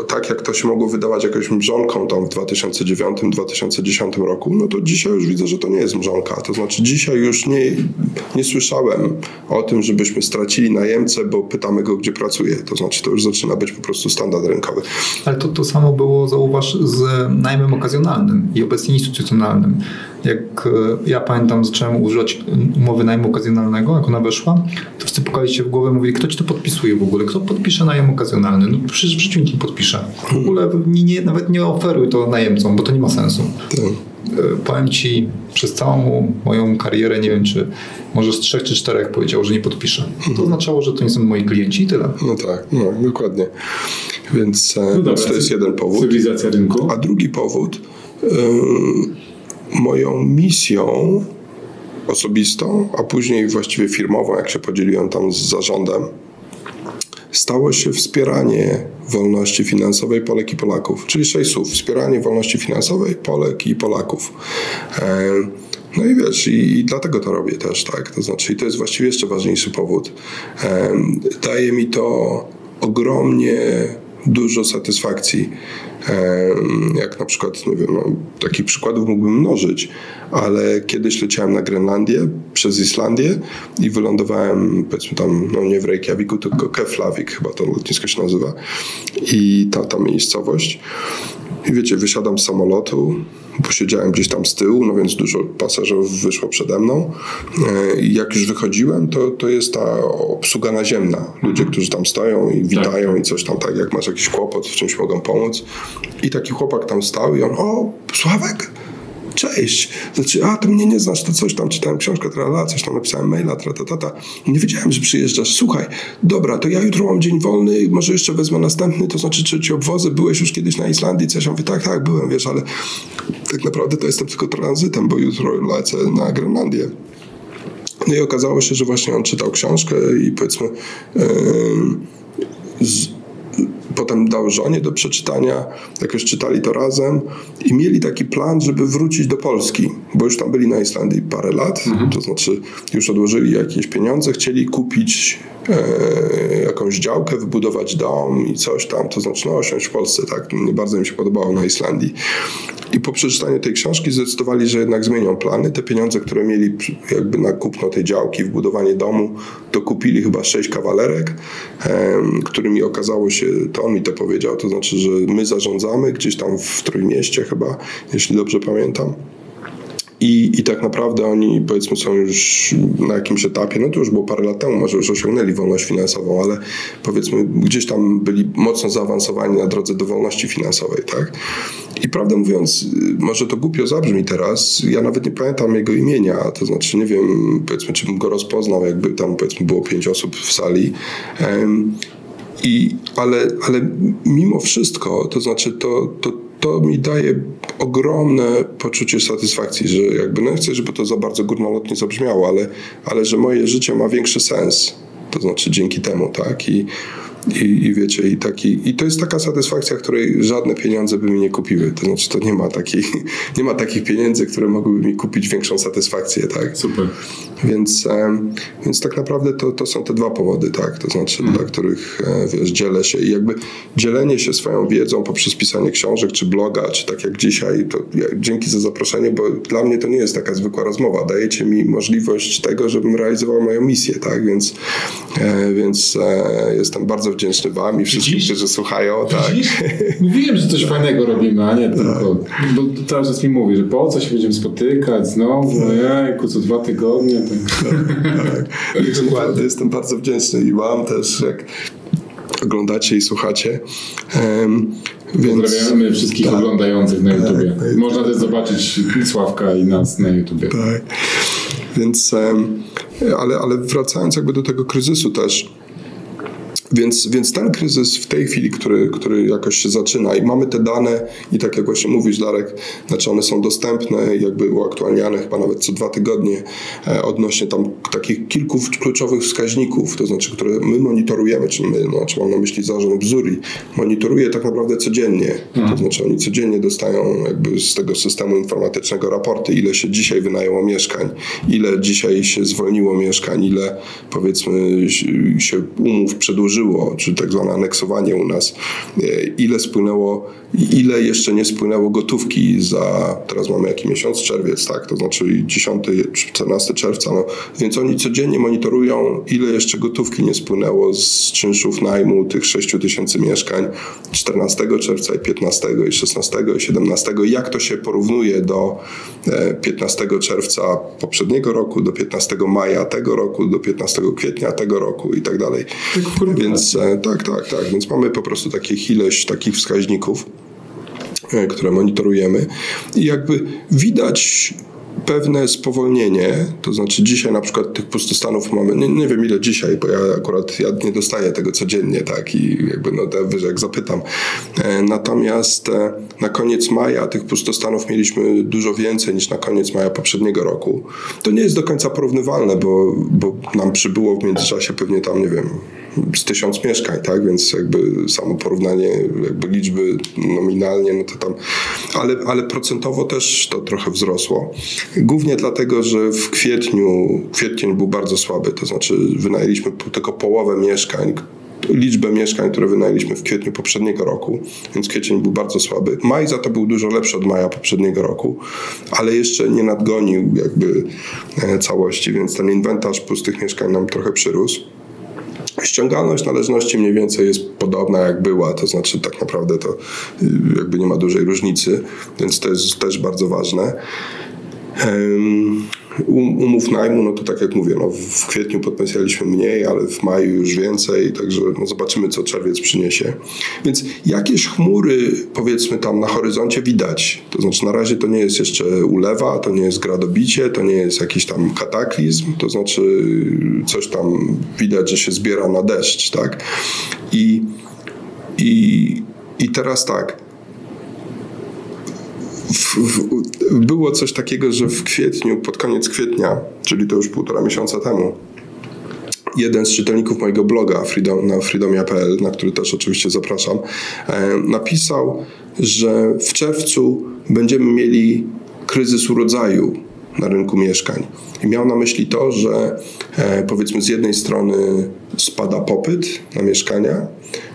Speaker 2: tak jak to się mogło wydawać jakąś mrzonką tam w 2009-2010 roku, no to dzisiaj już widzę, że to nie jest mrzonka. To znaczy dzisiaj już nie, nie słyszałem o tym, żebyśmy stracili najemcę, bo pytamy go, gdzie pracuje. To znaczy to już zaczyna być po prostu standard rynkowy.
Speaker 3: Ale to, to samo było, zauważ, z najmem okazjonalnym i obecnie instytucjonalnym. Jak e, ja pamiętam, zacząłem używać umowy najmu okazjonalnego, jak ona weszła, to wszyscy pukali się w głowę, mówili, kto ci to podpisuje w ogóle? Kto podpisze najem okazjonalny? No przecież w życiu nikt nie podpisze. W ogóle nie, nie, nawet nie oferuj to najemcom, bo to nie ma sensu. Tak. E, powiem Ci, przez całą moją karierę, nie wiem czy może z trzech czy czterech powiedział, że nie podpiszę. To mhm. oznaczało, że to nie są moi klienci i tyle.
Speaker 2: No tak, no dokładnie. Więc, e, no dobra, to jest jeden powód.
Speaker 1: Cywilizacja rynku.
Speaker 2: A drugi powód, yy, moją misją osobistą, a później właściwie firmową, jak się podzieliłem tam z zarządem, stało się wspieranie wolności finansowej Polek i Polaków. Czyli sześć słów. Wspieranie wolności finansowej Polek i Polaków. E, no i wiesz, i, i, dlatego to robię też, tak? To znaczy, i to jest właściwie jeszcze ważniejszy powód. E, daje mi to ogromnie dużo satysfakcji. Jak na przykład, nie wiem, no, takich przykładów mógłbym mnożyć, ale kiedyś leciałem na Grenlandię przez Islandię i wylądowałem, powiedzmy tam, no nie w Reykjaviku, tylko Keflavik, chyba to lotnisko się nazywa, i ta, ta miejscowość. I wiecie, wysiadam z samolotu, posiedziałem gdzieś tam z tyłu, no więc dużo pasażerów wyszło przede mną. E, I jak już wychodziłem, to, to jest ta obsługa naziemna. Ludzie, którzy tam stoją i witają tak. i coś tam tak, jak masz jakiś kłopot, w czymś mogą pomóc. I taki chłopak tam stał i on, o, Sławek, cześć, znaczy, a ty mnie nie znasz, to coś tam, czytałem książkę, trala, coś tam napisałem maila, tra, ta, ta, ta. Nie wiedziałem, że przyjeżdżasz, słuchaj, dobra, to ja jutro mam dzień wolny, może jeszcze wezmę następny, to znaczy, czy ci byłeś już kiedyś na Islandii, coś, ja mówię, tak, tak, byłem, wiesz, ale tak naprawdę to jestem tylko tranzytem, bo jutro lecę na Grenlandię. No i okazało się, że właśnie on czytał książkę i powiedzmy yy, z, potem dał żonie do przeczytania, jakoś czytali to razem i mieli taki plan, żeby wrócić do Polski, bo już tam byli na Islandii parę lat, mhm. to znaczy już odłożyli jakieś pieniądze, chcieli kupić e, jakąś działkę, wybudować dom i coś tam, to znaczy no osiąść w Polsce, tak, nie bardzo im się podobało na Islandii. I po przeczytaniu tej książki zdecydowali, że jednak zmienią plany. Te pieniądze, które mieli jakby na kupno tej działki, wbudowanie domu, to kupili chyba sześć kawalerek, którymi okazało się, to on mi to powiedział, to znaczy, że my zarządzamy gdzieś tam w Trójmieście chyba, jeśli dobrze pamiętam. I, I tak naprawdę oni powiedzmy są już na jakimś etapie, no to już było parę lat temu, może już osiągnęli wolność finansową, ale powiedzmy gdzieś tam byli mocno zaawansowani na drodze do wolności finansowej, tak? I prawdę mówiąc, może to głupio zabrzmi teraz, ja nawet nie pamiętam jego imienia, to znaczy nie wiem, powiedzmy, czy bym go rozpoznał, jakby tam powiedzmy było pięć osób w sali. I, ale, ale mimo wszystko, to znaczy to, to, to mi daje ogromne poczucie satysfakcji, że jakby, no chcę, żeby to za bardzo górnolotnie zabrzmiało, ale, ale że moje życie ma większy sens. To znaczy dzięki temu, tak? I, i, I, wiecie, i, taki, i to jest taka satysfakcja, której żadne pieniądze by mi nie kupiły. To znaczy, to nie ma, takich, nie ma takich pieniędzy, które mogłyby mi kupić większą satysfakcję, tak?
Speaker 1: Super.
Speaker 2: Więc, więc tak naprawdę to, to są te dwa powody, tak? To znaczy, hmm. dla których e, wiesz, dzielę się i jakby dzielenie się swoją wiedzą poprzez pisanie książek, czy bloga, czy tak jak dzisiaj, to ja, dzięki za zaproszenie, bo dla mnie to nie jest taka zwykła rozmowa. Dajecie mi możliwość tego, żebym realizował moją misję, tak? Więc, e, więc e, jestem bardzo wdzięczny wam i wszystkim, Widzisz? którzy słuchają. Tak.
Speaker 1: Mówiłem, że coś fajnego robimy, a nie tak. tylko. Bo cały czas mi mówi, że po co się będziemy spotykać znowu, tak. jajku, co dwa tygodnie.
Speaker 2: Tak, tak. Dokładnie, jestem bardzo wdzięczny i wam też, jak oglądacie i słuchacie. Um,
Speaker 1: więc... Pozdrawiamy wszystkich tak, oglądających na YouTubie. Tak, Można też zobaczyć Sławka i nas na YouTubie.
Speaker 2: Tak. Więc, um, ale, ale wracając jakby do tego kryzysu też, więc, więc ten kryzys w tej chwili, który, który jakoś się zaczyna i mamy te dane i tak jak właśnie mówisz Darek, znaczy one są dostępne, jakby uaktualniane chyba nawet co dwa tygodnie e, odnośnie tam takich kilku kluczowych wskaźników, to znaczy, które my monitorujemy, czyli my, znaczy mam na myśli zarząd Bzuri, monitoruje tak naprawdę codziennie, mhm. to znaczy oni codziennie dostają jakby z tego systemu informatycznego raporty, ile się dzisiaj wynajęło mieszkań, ile dzisiaj się zwolniło mieszkań, ile powiedzmy się umów przedłużyło czy tak zwane aneksowanie u nas, e, ile spłynęło, ile jeszcze nie spłynęło gotówki za, teraz mamy jaki miesiąc, czerwiec, tak, to znaczy 10, 14 czerwca, no, więc oni codziennie monitorują, ile jeszcze gotówki nie spłynęło z czynszów najmu tych 6 tysięcy mieszkań 14 czerwca i 15 i 16 i 17, jak to się porównuje do 15 e, czerwca poprzedniego roku, do 15 maja tego roku, do 15 kwietnia tego roku i tak dalej. Tak, więc e, tak, tak, tak. Więc mamy po prostu takie ileś takich wskaźników, e, które monitorujemy i jakby widać pewne spowolnienie, to znaczy dzisiaj na przykład tych pustostanów mamy, nie, nie, wiem ile dzisiaj, bo ja akurat ja nie dostaję tego codziennie, tak, i jakby no wyżej jak zapytam. E, natomiast na koniec maja tych pustostanów mieliśmy dużo więcej niż na koniec maja poprzedniego roku. To nie jest do końca porównywalne, bo, bo nam przybyło w międzyczasie pewnie tam, nie wiem, z tysiąc mieszkań, tak? Więc jakby samo porównanie jakby liczby nominalnie, no to tam, ale, ale procentowo też to trochę wzrosło. Głównie dlatego, że w kwietniu, kwiecień był bardzo słaby, to znaczy wynajęliśmy tylko połowę mieszkań, liczbę mieszkań, które wynajęliśmy w kwietniu poprzedniego roku, więc kwiecień był bardzo słaby. Maj za to był dużo lepszy od maja poprzedniego roku, ale jeszcze nie nadgonił jakby e, całości, więc ten inwentarz pustych mieszkań nam trochę przyrósł. Ściągalność należności mniej więcej jest podobna jak była, to znaczy tak naprawdę to y, jakby nie ma dużej różnicy, więc to jest też bardzo ważne. Um, umów najmu, no to tak jak mówię, no w kwietniu podpisaliśmy mniej, ale w maju już więcej, także no zobaczymy, co czerwiec przyniesie. Więc jakieś chmury, powiedzmy tam na horyzoncie widać. To znaczy na razie to nie jest jeszcze ulewa, to nie jest gradobicie, to nie jest jakiś tam kataklizm, to znaczy coś tam widać, że się zbiera na deszcz, tak? I, i, i teraz tak, w, w, było coś takiego, że w kwietniu, pod koniec kwietnia, czyli to już półtora miesiąca temu, jeden z czytelników mojego bloga freedom, na freedomia.pl, na który też oczywiście zapraszam, e, napisał, że w czerwcu będziemy mieli kryzys urodzaju na rynku mieszkań. I miał na myśli to, że e, powiedzmy z jednej strony spada popyt na mieszkania,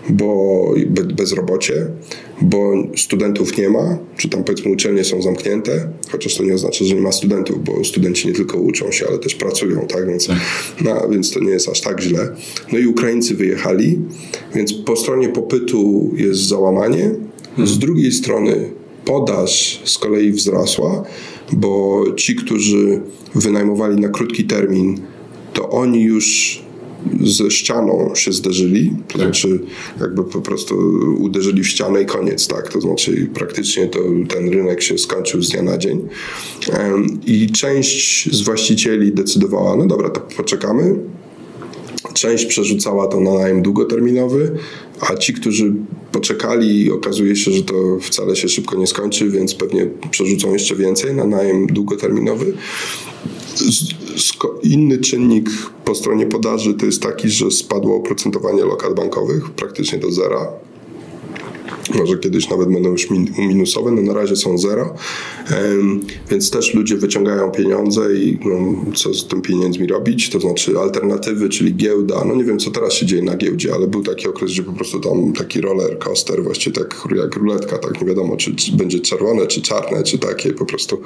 Speaker 2: bo bezrobocie, bo studentów nie ma, czy tam powiedzmy uczelnie są zamknięte, chociaż to nie oznacza, że nie ma studentów, bo studenci nie tylko uczą się, ale też pracują, tak? Więc, tak. No, więc to nie jest aż tak źle. No i Ukraińcy wyjechali, więc po stronie popytu jest załamanie, z drugiej strony podaż z kolei wzrosła, bo ci, którzy wynajmowali na krótki termin, to oni już ze ścianą się zderzyli, to tak. znaczy jakby po prostu uderzyli w ścianę i koniec, tak? To znaczy praktycznie to, ten rynek się skończył z dnia na dzień. I część z właścicieli decydowała, no dobra, to poczekamy. Część przerzucała to na najem długoterminowy, a ci, którzy poczekali, okazuje się, że to wcale się szybko nie skończy, więc pewnie przerzucą jeszcze więcej na najem długoterminowy. Inny czynnik po stronie podaży to jest taki, że spadło oprocentowanie lokat bankowych praktycznie do zera może kiedyś nawet będą już minusowe, no na razie są zero, więc też ludzie wyciągają pieniądze i no, co z tym pieniędzmi robić, to znaczy alternatywy, czyli giełda, no nie wiem co teraz się dzieje na giełdzie, ale był taki okres, gdzie po prostu tam taki roller coaster, właściwie tak jak ruletka, tak nie wiadomo czy, czy będzie czerwone, czy czarne, czy takie, po prostu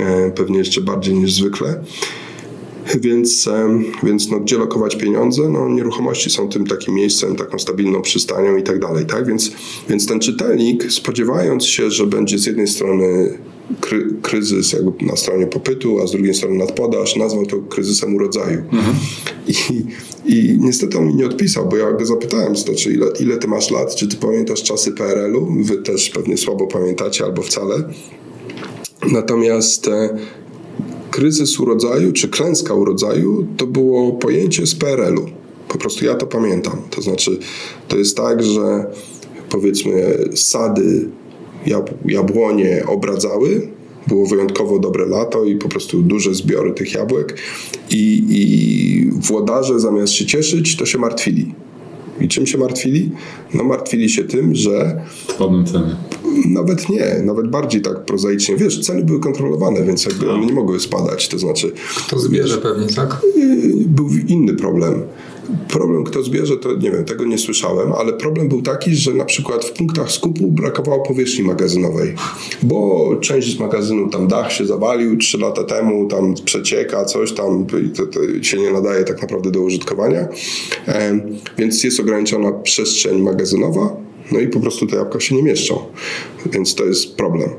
Speaker 2: e, pewnie jeszcze bardziej niż zwykle. Więc, więc no, gdzie lokować pieniądze? No, nieruchomości są tym takim miejscem, taką stabilną przystanią i tak dalej. Tak? Więc, więc ten czytelnik, spodziewając się, że będzie z jednej strony kry, kryzys jakby na stronie popytu, a z drugiej strony nadpodaż, nazwał to kryzysem urodzaju. Mhm. I, I niestety on mi nie odpisał, bo ja go zapytałem, znaczy ile, ile ty masz lat, czy ty pamiętasz czasy PRL-u? Wy też pewnie słabo pamiętacie albo wcale. Natomiast e, kryzys urodzaju czy klęska urodzaju to było pojęcie z PRL-u. Po prostu ja to pamiętam. To znaczy, to jest tak, że powiedzmy sady, jab jabłonie obradzały, było wyjątkowo dobre lato i po prostu duże zbiory tych jabłek i, i włodarze zamiast się cieszyć, to się martwili. I czym się martwili? No martwili się tym, że...
Speaker 1: Spadną ceny.
Speaker 2: Nawet nie, nawet bardziej tak prozaicznie. Wiesz, ceny były kontrolowane, więc jakby no. one nie mogły spadać. To znaczy...
Speaker 3: Kto zbierze wiesz, pewnie, tak?
Speaker 2: Był inny problem. Problem, kto zbierze, to nie wiem, tego nie słyszałem, ale problem był taki, że na przykład w punktach skupu brakowało powierzchni magazynowej, bo część z magazynu, tam dach się zawalił trzy lata temu, tam przecieka, coś tam to, to się nie nadaje tak naprawdę do użytkowania, e, więc jest ograniczona przestrzeń magazynowa, no i po prostu te jabłka się nie mieszczą, więc to jest problem.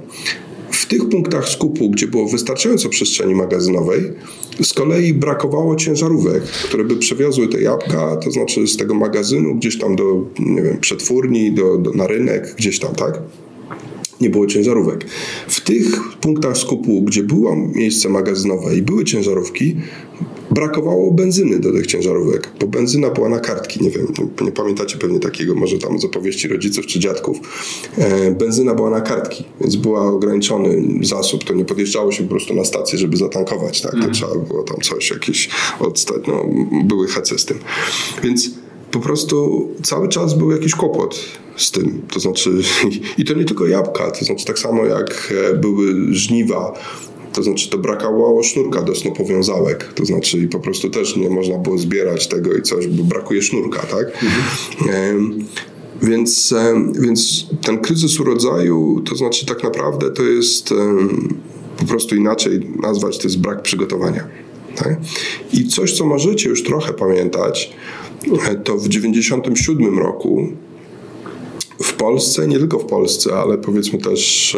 Speaker 2: W tych punktach skupu, gdzie było wystarczająco przestrzeni magazynowej, z kolei brakowało ciężarówek, które by przewiozły te jabłka, to znaczy z tego magazynu gdzieś tam do, nie wiem, przetwórni, do, do na rynek, gdzieś tam, tak? nie było ciężarówek. W tych punktach skupu, gdzie było miejsce magazynowe i były ciężarówki, brakowało benzyny do tych ciężarówek, bo benzyna była na kartki, nie wiem, nie, pamiętacie pewnie takiego, może tam z opowieści rodziców czy dziadków. E, benzyna była na kartki, więc była ograniczony zasób, to nie podjeżdżało się po prostu na stację, żeby zatankować, tak, to mhm. trzeba było tam coś jakieś odstać, no, były hece z tym. Więc po prostu cały czas był jakiś kłopot z tym. To znaczy, i to nie tylko jabłka, to znaczy tak samo jak e, były żniwa, to znaczy to brakowało sznurka do snopowiązałek, to znaczy i po prostu też nie można było zbierać tego i coś, bo brakuje sznurka, tak? Mhm. Więc, więc ten kryzys urodzaju, to znaczy tak naprawdę to jest po prostu inaczej nazwać, to jest brak przygotowania. Tak? I coś, co możecie już trochę pamiętać, to w 1997 roku w Polsce, nie tylko w Polsce, ale powiedzmy też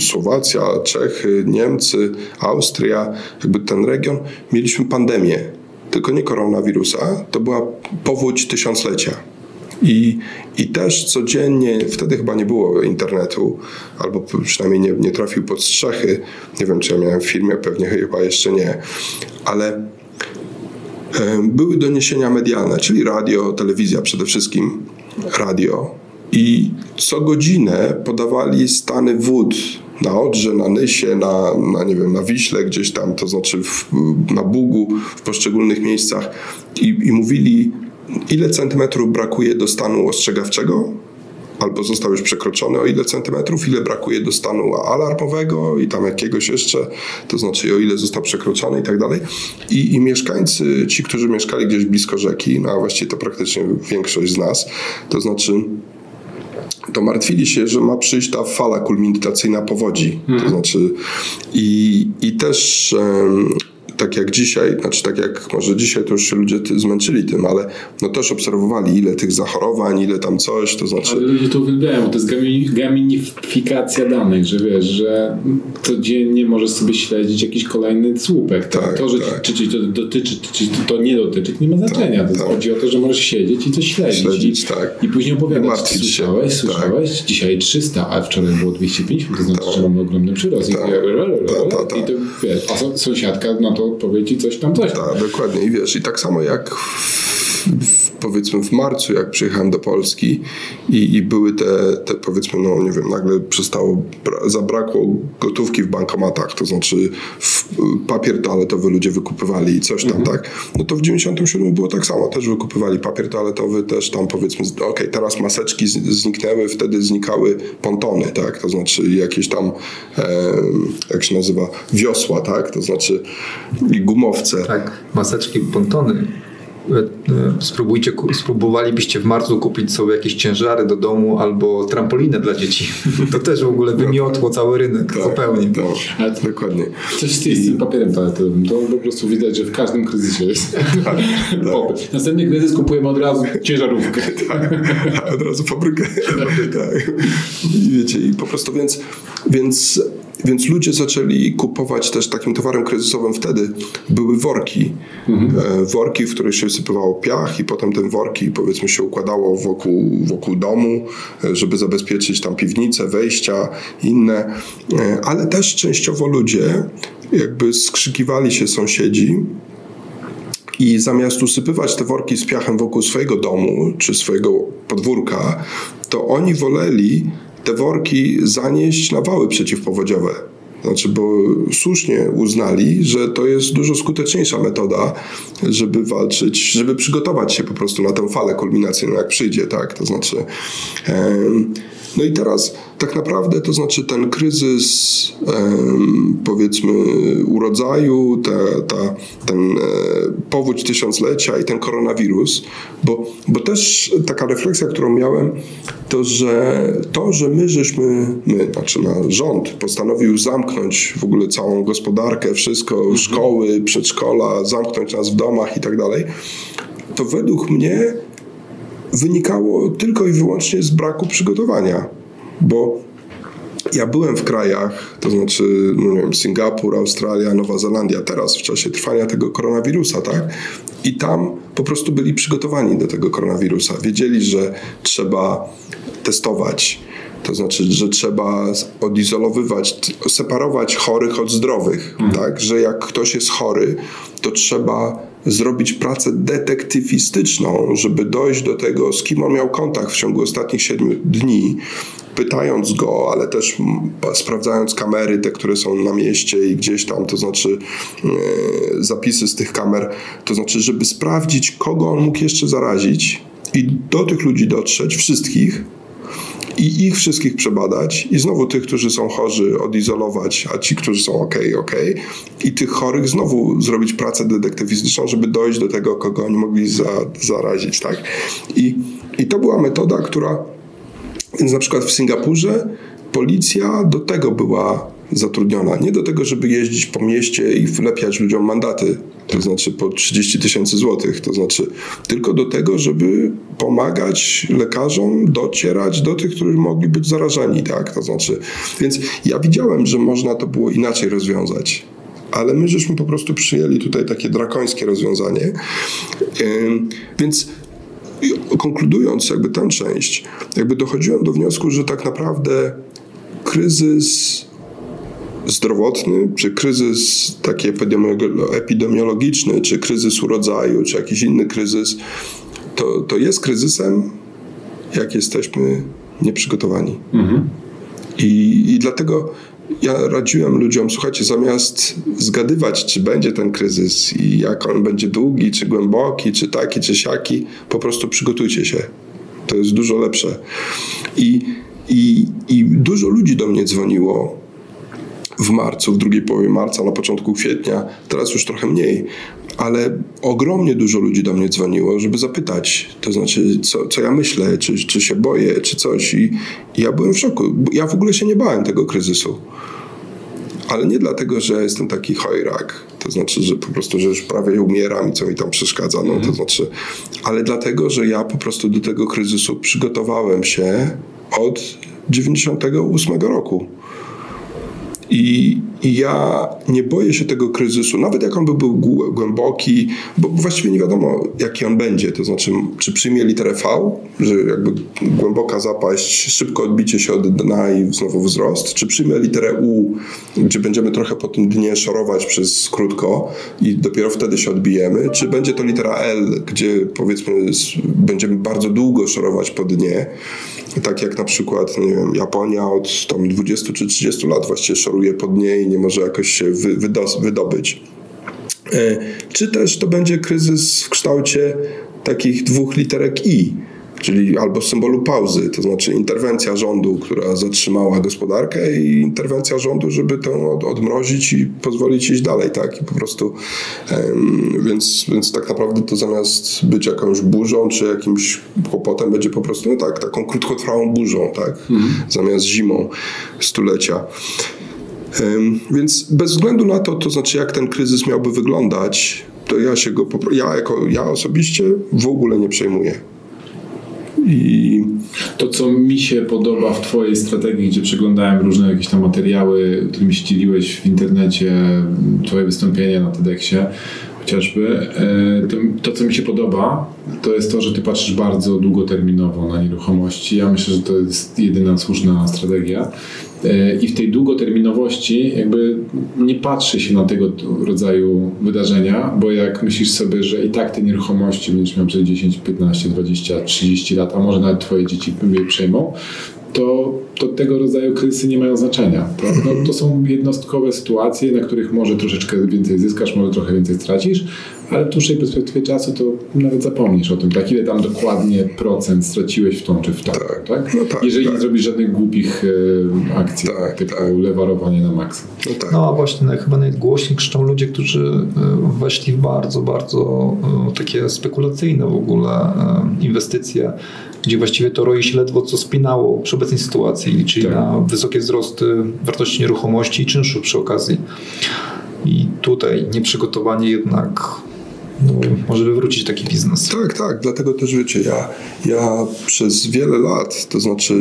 Speaker 2: Słowacja, Czechy, Niemcy, Austria, jakby ten region, mieliśmy pandemię. Tylko nie koronawirusa, to była powódź tysiąclecia. I, I też codziennie, wtedy chyba nie było internetu, albo przynajmniej nie, nie trafił pod strzechy. Nie wiem, czy ja miałem w filmie, pewnie chyba jeszcze nie, ale były doniesienia medialne, czyli radio, telewizja przede wszystkim, radio. I co godzinę podawali stany wód na Odrze, na Nysie, na, na, nie wiem, na Wiśle gdzieś tam, to znaczy w, na Bugu, w poszczególnych miejscach i, i mówili, ile centymetrów brakuje do stanu ostrzegawczego, albo został już przekroczony o ile centymetrów, ile brakuje do stanu alarmowego i tam jakiegoś jeszcze, to znaczy o ile został przekroczony i tak dalej. I, I mieszkańcy, ci, którzy mieszkali gdzieś blisko rzeki, no a właściwie to praktycznie większość z nas, to znaczy to martwili się, że ma przyjść ta fala kulminacyjna powodzi. To znaczy i, i też um, tak jak dzisiaj, znaczy tak jak może dzisiaj to już się ludzie zmęczyli tym, ale no też obserwowali ile tych zachorowań, ile tam coś, to znaczy...
Speaker 1: Ale ludzie to uwielbiają, to jest gamifikacja danych, że wiesz, że codziennie możesz sobie śledzić jakiś kolejny słupek. Tak? tak to, że tak. czy, czy to dotyczy, czy to nie dotyczy, nie ma znaczenia. Tak, to tak. chodzi o to, że możesz siedzieć i coś śledzić.
Speaker 2: Śledzić,
Speaker 1: I,
Speaker 2: tak.
Speaker 1: I później opowiadać, słyszałeś, tak. słyszałeś, dzisiaj 300, a wczoraj było 250, to znaczy, tak. że mamy ogromny przyrost. I, I to wiesz, a sąsiadka, no to powie ci coś tam, coś.
Speaker 2: Tak, dokładnie. I wiesz, i tak samo jak w, powiedzmy w marcu, jak przyjechałem do Polski i, i były te, te, powiedzmy, no nie wiem, nagle przestało, zabrakło gotówki w bankomatach, to znaczy w, papier toaletowy ludzie wykupywali i coś tam, mhm. tak? No to w 97 było tak samo, też wykupywali papier toaletowy, też tam powiedzmy, okej, okay, teraz maseczki zniknęły, wtedy znikały pontony, tak? To znaczy jakieś tam, e, jak się nazywa, wiosła, tak? To znaczy gumowce.
Speaker 3: Tak, maseczki, pontony spróbujcie, spróbowalibyście w marcu kupić sobie jakieś ciężary do domu albo trampolinę dla dzieci. To też w ogóle wymiotło cały rynek tak, zupełnie. Tak,
Speaker 2: Ale dokładnie.
Speaker 1: Coś z tym papierem toaletowym. To po prostu widać, że w każdym kryzysie jest tak, tak. Następny kryzys kupujemy od razu ciężarówkę.
Speaker 2: Tak, od razu fabrykę. tak. I wiecie, i po prostu więc, więc więc ludzie zaczęli kupować też takim towarem kryzysowym wtedy były worki. Mhm. Worki, w których się wysypywało piach i potem ten worki powiedzmy się układało wokół, wokół domu, e, żeby zabezpieczyć tam piwnice, wejścia, inne. E, ale też częściowo ludzie jakby skrzykiwali się sąsiedzi, i zamiast usypywać te worki z piachem wokół swojego domu czy swojego podwórka, to oni woleli te worki zanieść na wały przeciwpowodziowe. Znaczy, bo słusznie uznali, że to jest dużo skuteczniejsza metoda, żeby walczyć, żeby przygotować się po prostu na tę falę kulminacyjną, jak przyjdzie, tak? To znaczy. No i teraz tak naprawdę to znaczy ten kryzys powiedzmy urodzaju, ta, ta, ten e, powódź tysiąclecia i ten koronawirus, bo, bo też taka refleksja, którą miałem, to że to, że my żeśmy, my, znaczy na rząd postanowił zamknąć w ogóle całą gospodarkę, wszystko, mhm. szkoły, przedszkola, zamknąć nas w domach i tak dalej, to według mnie wynikało tylko i wyłącznie z braku przygotowania. Bo ja byłem w krajach, to znaczy, no nie wiem, Singapur, Australia, Nowa Zelandia, teraz w czasie trwania tego koronawirusa, tak? I tam po prostu byli przygotowani do tego koronawirusa. Wiedzieli, że trzeba testować, to znaczy, że trzeba odizolowywać, separować chorych od zdrowych, mhm. tak? Że jak ktoś jest chory, to trzeba zrobić pracę detektywistyczną, żeby dojść do tego, z kim on miał kontakt w ciągu ostatnich siedmiu dni, pytając go, ale też sprawdzając kamery, te, które są na mieście i gdzieś tam, to znaczy e, zapisy z tych kamer, to znaczy, żeby sprawdzić, kogo on mógł jeszcze zarazić i do tych ludzi dotrzeć, wszystkich, i ich wszystkich przebadać i znowu tych, którzy są chorzy odizolować, a ci, którzy są ok, ok i tych chorych znowu zrobić pracę detektywistyczną, żeby dojść do tego, kogo oni mogli za, zarazić, tak? I, I to była metoda, która więc na przykład w Singapurze policja do tego była zatrudniona. Nie do tego, żeby jeździć po mieście i wlepiać ludziom mandaty, to znaczy po 30 tysięcy złotych, to znaczy tylko do tego, żeby pomagać lekarzom docierać do tych, którzy mogli być zarażeni, tak? To znaczy, więc ja widziałem, że można to było inaczej rozwiązać. Ale my żeśmy po prostu przyjęli tutaj takie drakońskie rozwiązanie. Więc konkludując jakby tę część, jakby dochodziłem do wniosku, że tak naprawdę kryzys zdrowotny, czy kryzys taki epidemiolo- epidemiologiczny, czy kryzys urodzaju, czy jakiś inny kryzys, to, to jest kryzysem, jak jesteśmy nieprzygotowani. I, I dlatego ja radziłem ludziom, słuchajcie, zamiast zgadywać, czy będzie ten kryzys i jak on będzie długi, czy głęboki, czy taki, czy siaki, po prostu przygotujcie się. To jest dużo lepsze. I, i, i dużo ludzi do mnie dzwoniło w marcu, w drugiej połowie marca, na początku kwietnia, teraz już trochę mniej, ale ogromnie dużo ludzi do mnie dzwoniło, żeby zapytać, to znaczy, co, co ja myślę, czy, czy się boję, czy coś. I, I ja byłem w szoku. Ja w ogóle się nie bałem tego kryzysu. Ale nie dlatego, że jestem taki chojrak, to znaczy, że po prostu, że już prawie umieram i co mi tam przeszkadza, no to znaczy, ale dlatego, że ja po prostu do tego kryzysu przygotowałem się od 98 roku. I, Ja nie boję się tego kryzysu, nawet jak on by był głę- głęboki, bo właściwie nie wiadomo, jaki on będzie. To znaczy, czy przyjmie literę V, że jakby głęboka zapaść, szybko odbicie się od dna i znowu wzrost, czy przyjmie literę U, gdzie będziemy trochę po tym dnie szorować przez krótko i dopiero wtedy się odbijemy, czy będzie to litera L, gdzie powiedzmy będziemy bardzo długo szorować po dnie, tak jak na przykład, nie wiem, Japonia od tam 20 czy 30 lat właściwie szoruje po dnie i nie może jakoś się wydos- wydobyć. E, Czy też to będzie kryzys w kształcie takich dwóch literek I, czyli albo symbolu pauzy, to znaczy interwencja rządu, która zatrzymała gospodarkę i interwencja rządu, żeby to od, odmrozić i pozwolić iść dalej, tak? I po prostu, więc, więc tak naprawdę to zamiast być jakąś burzą czy jakimś kłopotem, będzie po prostu, no tak, taką krótkotrwałą burzą, tak? Zamiast zimą stulecia. Więc bez względu na to, to znaczy jak ten kryzys miałby wyglądać, to ja się go, ja jako, ja osobiście w ogóle nie przejmuję. I
Speaker 1: To, co mi się podoba w Twojej strategii, gdzie przeglądałem różne jakieś tam materiały, którymi się dzieliłeś w internecie, Twoje wystąpienia na TEDxie chociażby, e, to, co mi się podoba, to jest to, że Ty patrzysz bardzo długoterminowo na nieruchomości. Ja myślę, że to jest jedyna słuszna strategia. E, I w tej długoterminowości jakby nie patrzy się na tego rodzaju wydarzenia, bo jak myślisz sobie, że i tak te nieruchomości będziesz miał przez 10, 15, 20, 30 lat, a może nawet twoje dzieci je przejmą, to, to tego rodzaju kryzysy nie mają znaczenia. To, no, to są jednostkowe sytuacje, na których może troszeczkę więcej zyskasz, może trochę więcej stracisz, ale w dłuższej perspektywie czasu to nawet zapomnisz o tym, tak? Ile tam dokładnie procent straciłeś w tą czy w tą, tak?
Speaker 2: Tak. No tak,
Speaker 1: Jeżeli
Speaker 2: tak.
Speaker 1: nie zrobisz żadnych głupich e, akcji,
Speaker 2: Tak,
Speaker 1: typu
Speaker 2: tak.
Speaker 1: lewarowanie na maksa.
Speaker 2: no tak.
Speaker 3: No a właśnie naj- chyba najgłośniej krzyczą ludzie, którzy e, weszli w bardzo, bardzo e, takie spekulacyjne w ogóle inwestycje, gdzie właściwie to roi się ledwo co spinało przy obecnej sytuacji, liczyli
Speaker 1: Tak.
Speaker 3: na wysokie wzrosty wartości nieruchomości i czynszu przy okazji. I tutaj nieprzygotowanie jednak może wywrócić taki biznes.
Speaker 2: Tak, tak, dlatego też wiecie, ja, ja przez wiele lat, to znaczy,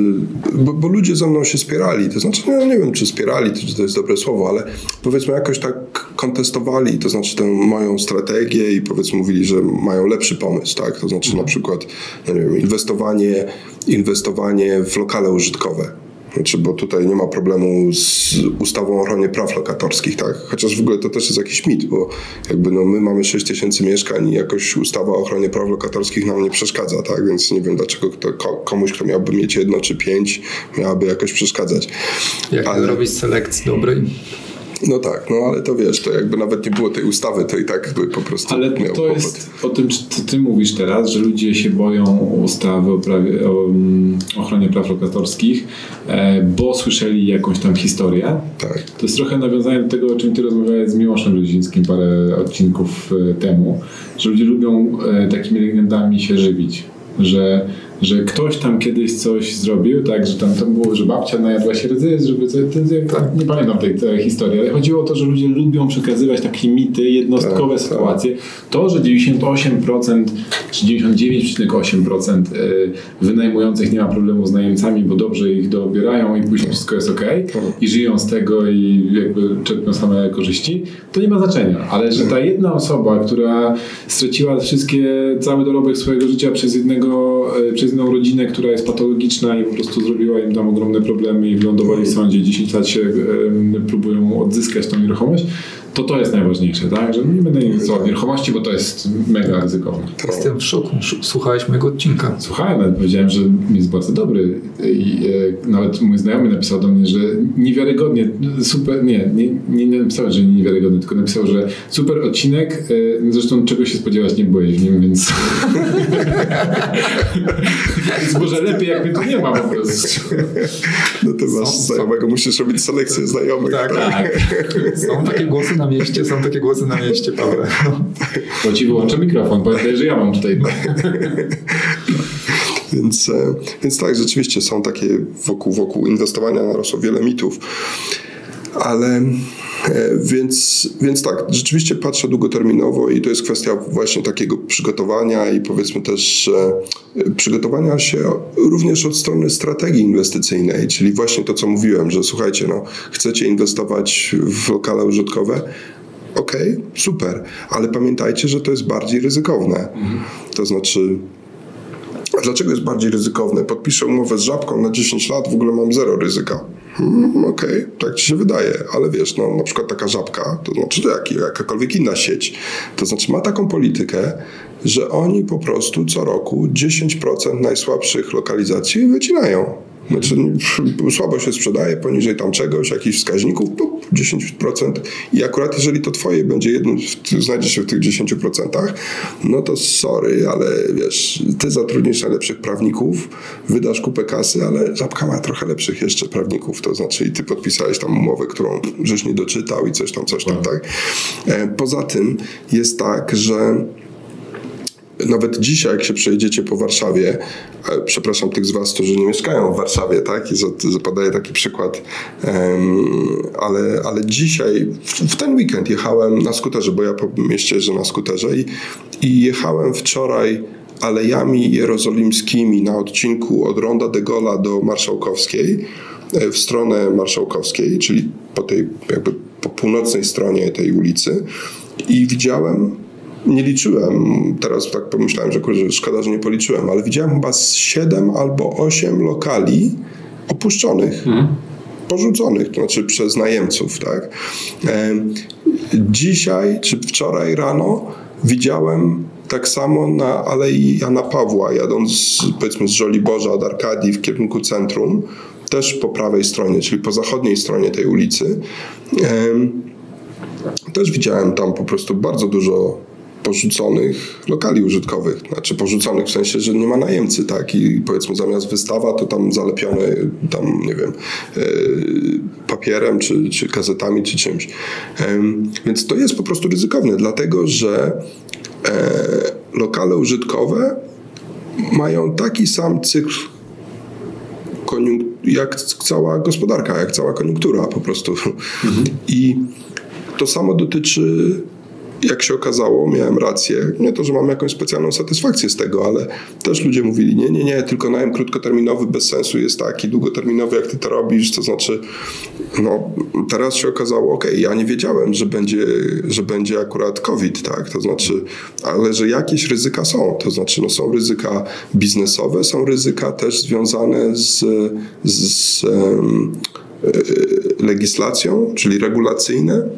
Speaker 2: bo, bo ludzie ze mną się spierali, to znaczy, no, nie wiem, czy spierali, to, czy to jest dobre słowo, ale powiedzmy jakoś tak kontestowali, to znaczy tę moją strategię i powiedzmy mówili, że mają lepszy pomysł, tak, to znaczy na przykład, no nie wiem, inwestowanie, inwestowanie w lokale użytkowe. Znaczy, bo tutaj nie ma problemu z ustawą o ochronie praw lokatorskich, tak? Chociaż w ogóle to też jest jakiś mit, bo jakby no my mamy 6 tysięcy mieszkań i jakoś ustawa o ochronie praw lokatorskich nam nie przeszkadza, tak? Więc nie wiem dlaczego kto, ko- komuś, kto miałby mieć jedno czy pięć, miałaby jakoś przeszkadzać.
Speaker 3: Jak
Speaker 2: Ale-
Speaker 3: robić selekcji dobrej?
Speaker 2: No tak, no ale to wiesz, to jakby nawet nie było tej ustawy, to i tak by po prostu
Speaker 1: Ale to jest o tym, co ty mówisz teraz, że ludzie się boją ustawy o, prawie, o mm, ochronie praw lokatorskich, e, bo słyszeli jakąś tam historię.
Speaker 2: Tak.
Speaker 1: To jest trochę nawiązanie do tego, o czym ty rozmawiałeś z Miłoszem Ludzińskim parę odcinków e, temu, że ludzie lubią e, takimi legendami się żywić, że że ktoś tam kiedyś coś zrobił, tak, że tam, tam było, że babcia najadła się rdzy, żeby coś, tak. nie pamiętam tej, tej historii, ale chodziło o to, że ludzie lubią przekazywać takie mity, jednostkowe tak, tak. sytuacje. To, że 98% czy 99,8% e, wynajmujących nie ma problemu z najemcami, bo dobrze ich dobierają i później wszystko jest ok tak. i żyją z tego i jakby czerpią same korzyści, to nie ma znaczenia. Ale że ta jedna osoba, która straciła wszystkie, cały dorobek swojego życia przez jednego, e, jedną rodzinę, która jest patologiczna i po prostu zrobiła im tam ogromne problemy i wylądowali w sądzie, 10 lat się próbują odzyskać tą nieruchomość, to to jest najważniejsze, tak? Że nie będę mówił o nieruchomości, bo to jest mega ryzykowne.
Speaker 3: Jestem w szoku. Słuchałeś mojego odcinka.
Speaker 1: Słuchałem, nawet powiedziałem, że jest bardzo dobry. I e, nawet mój znajomy napisał do mnie, że niewiarygodnie, super, nie, nie, nie napisał, że niewiarygodny, tylko napisał, że super odcinek, e, zresztą czego się spodziewać nie byłeś w nim, więc... więc może lepiej jak mnie tu nie ma po prostu.
Speaker 2: No to masz znajomego, musisz robić selekcję znajomych.
Speaker 3: Tak, tak. tak. Są takie głosy na mieście, są takie głosy na mieście, Paweł. No.
Speaker 1: Bo ci wyłączę mikrofon, pamiętaj, że ja mam tutaj.
Speaker 2: Więc, e, więc tak, rzeczywiście są takie wokół, wokół inwestowania narosło wiele mitów. Ale E, więc, więc tak, rzeczywiście patrzę długoterminowo i to jest kwestia właśnie takiego przygotowania i powiedzmy też e, przygotowania się również od strony strategii inwestycyjnej, czyli właśnie to, co mówiłem, że słuchajcie, no, chcecie inwestować w lokale użytkowe, okej, okay, super, ale pamiętajcie, że to jest bardziej ryzykowne. Mhm. To znaczy, a dlaczego jest bardziej ryzykowne? Podpiszę umowę z żabką na 10 lat, w ogóle mam zero ryzyka. Hmm, Okej, okay, tak ci się wydaje, ale wiesz, no, na przykład taka żabka, to znaczy to jak, jakakolwiek inna sieć, to znaczy ma taką politykę, że oni po prostu co roku 10% najsłabszych lokalizacji wycinają. Znaczy, słabo się sprzedaje poniżej tam czegoś, jakichś wskaźników, 10%. I akurat jeżeli to twoje będzie jednym, znajdzie się w tych 10%, no to sorry, ale wiesz, ty zatrudnisz najlepszych prawników, wydasz kupę kasy, ale żabka ma trochę lepszych jeszcze prawników, to znaczy i ty podpisałeś tam umowę, którą żeś nie doczytał i coś tam, coś tam, tak? E, poza tym jest tak, że nawet dzisiaj, jak się przejedziecie po Warszawie, e, przepraszam tych z Was, którzy nie mieszkają w Warszawie, tak? I zapadaję taki przykład, ale, ale dzisiaj, w ten weekend jechałem na skuterze, bo ja po mieście jeżdżę na skuterze i, i jechałem wczoraj alejami jerozolimskimi na odcinku od Ronda de Gola do Marszałkowskiej e, w stronę Marszałkowskiej, czyli po tej jakby po północnej stronie tej ulicy i widziałem nie liczyłem, teraz tak pomyślałem, że szkoda, że nie policzyłem, ale widziałem chyba z 7 albo 8 lokali opuszczonych. Mhm. Porzuconych, to znaczy przez najemców, tak? Dzisiaj czy wczoraj rano widziałem tak samo na Alei Jana Pawła, jadąc powiedzmy z Żoliborza od Arkadii w kierunku centrum, też po prawej stronie, czyli po zachodniej stronie tej ulicy. Też widziałem tam po prostu bardzo dużo porzuconych lokali użytkowych. Znaczy porzuconych w sensie, że nie ma najemcy, tak? I powiedzmy zamiast wystawa to tam zalepione tam, nie wiem, e, papierem, czy, czy gazetami, czy czymś. Więc to jest po prostu ryzykowne, dlatego że e, lokale użytkowe mają taki sam cykl jak cała gospodarka, jak cała koniunktura po prostu. Mhm. I to samo dotyczy jak się okazało, miałem rację. Nie to, że mam jakąś specjalną satysfakcję z tego, ale też ludzie mówili, nie, nie, nie, tylko najem krótkoterminowy bez sensu jest taki, długoterminowy, jak ty to robisz, to znaczy, no, teraz się okazało, ok, ja nie wiedziałem, że będzie, że będzie akurat COVID, tak, to znaczy, ale że jakieś ryzyka są, to znaczy, no, są ryzyka biznesowe, są ryzyka też związane z, z, z um, legislacją, czyli regulacyjne,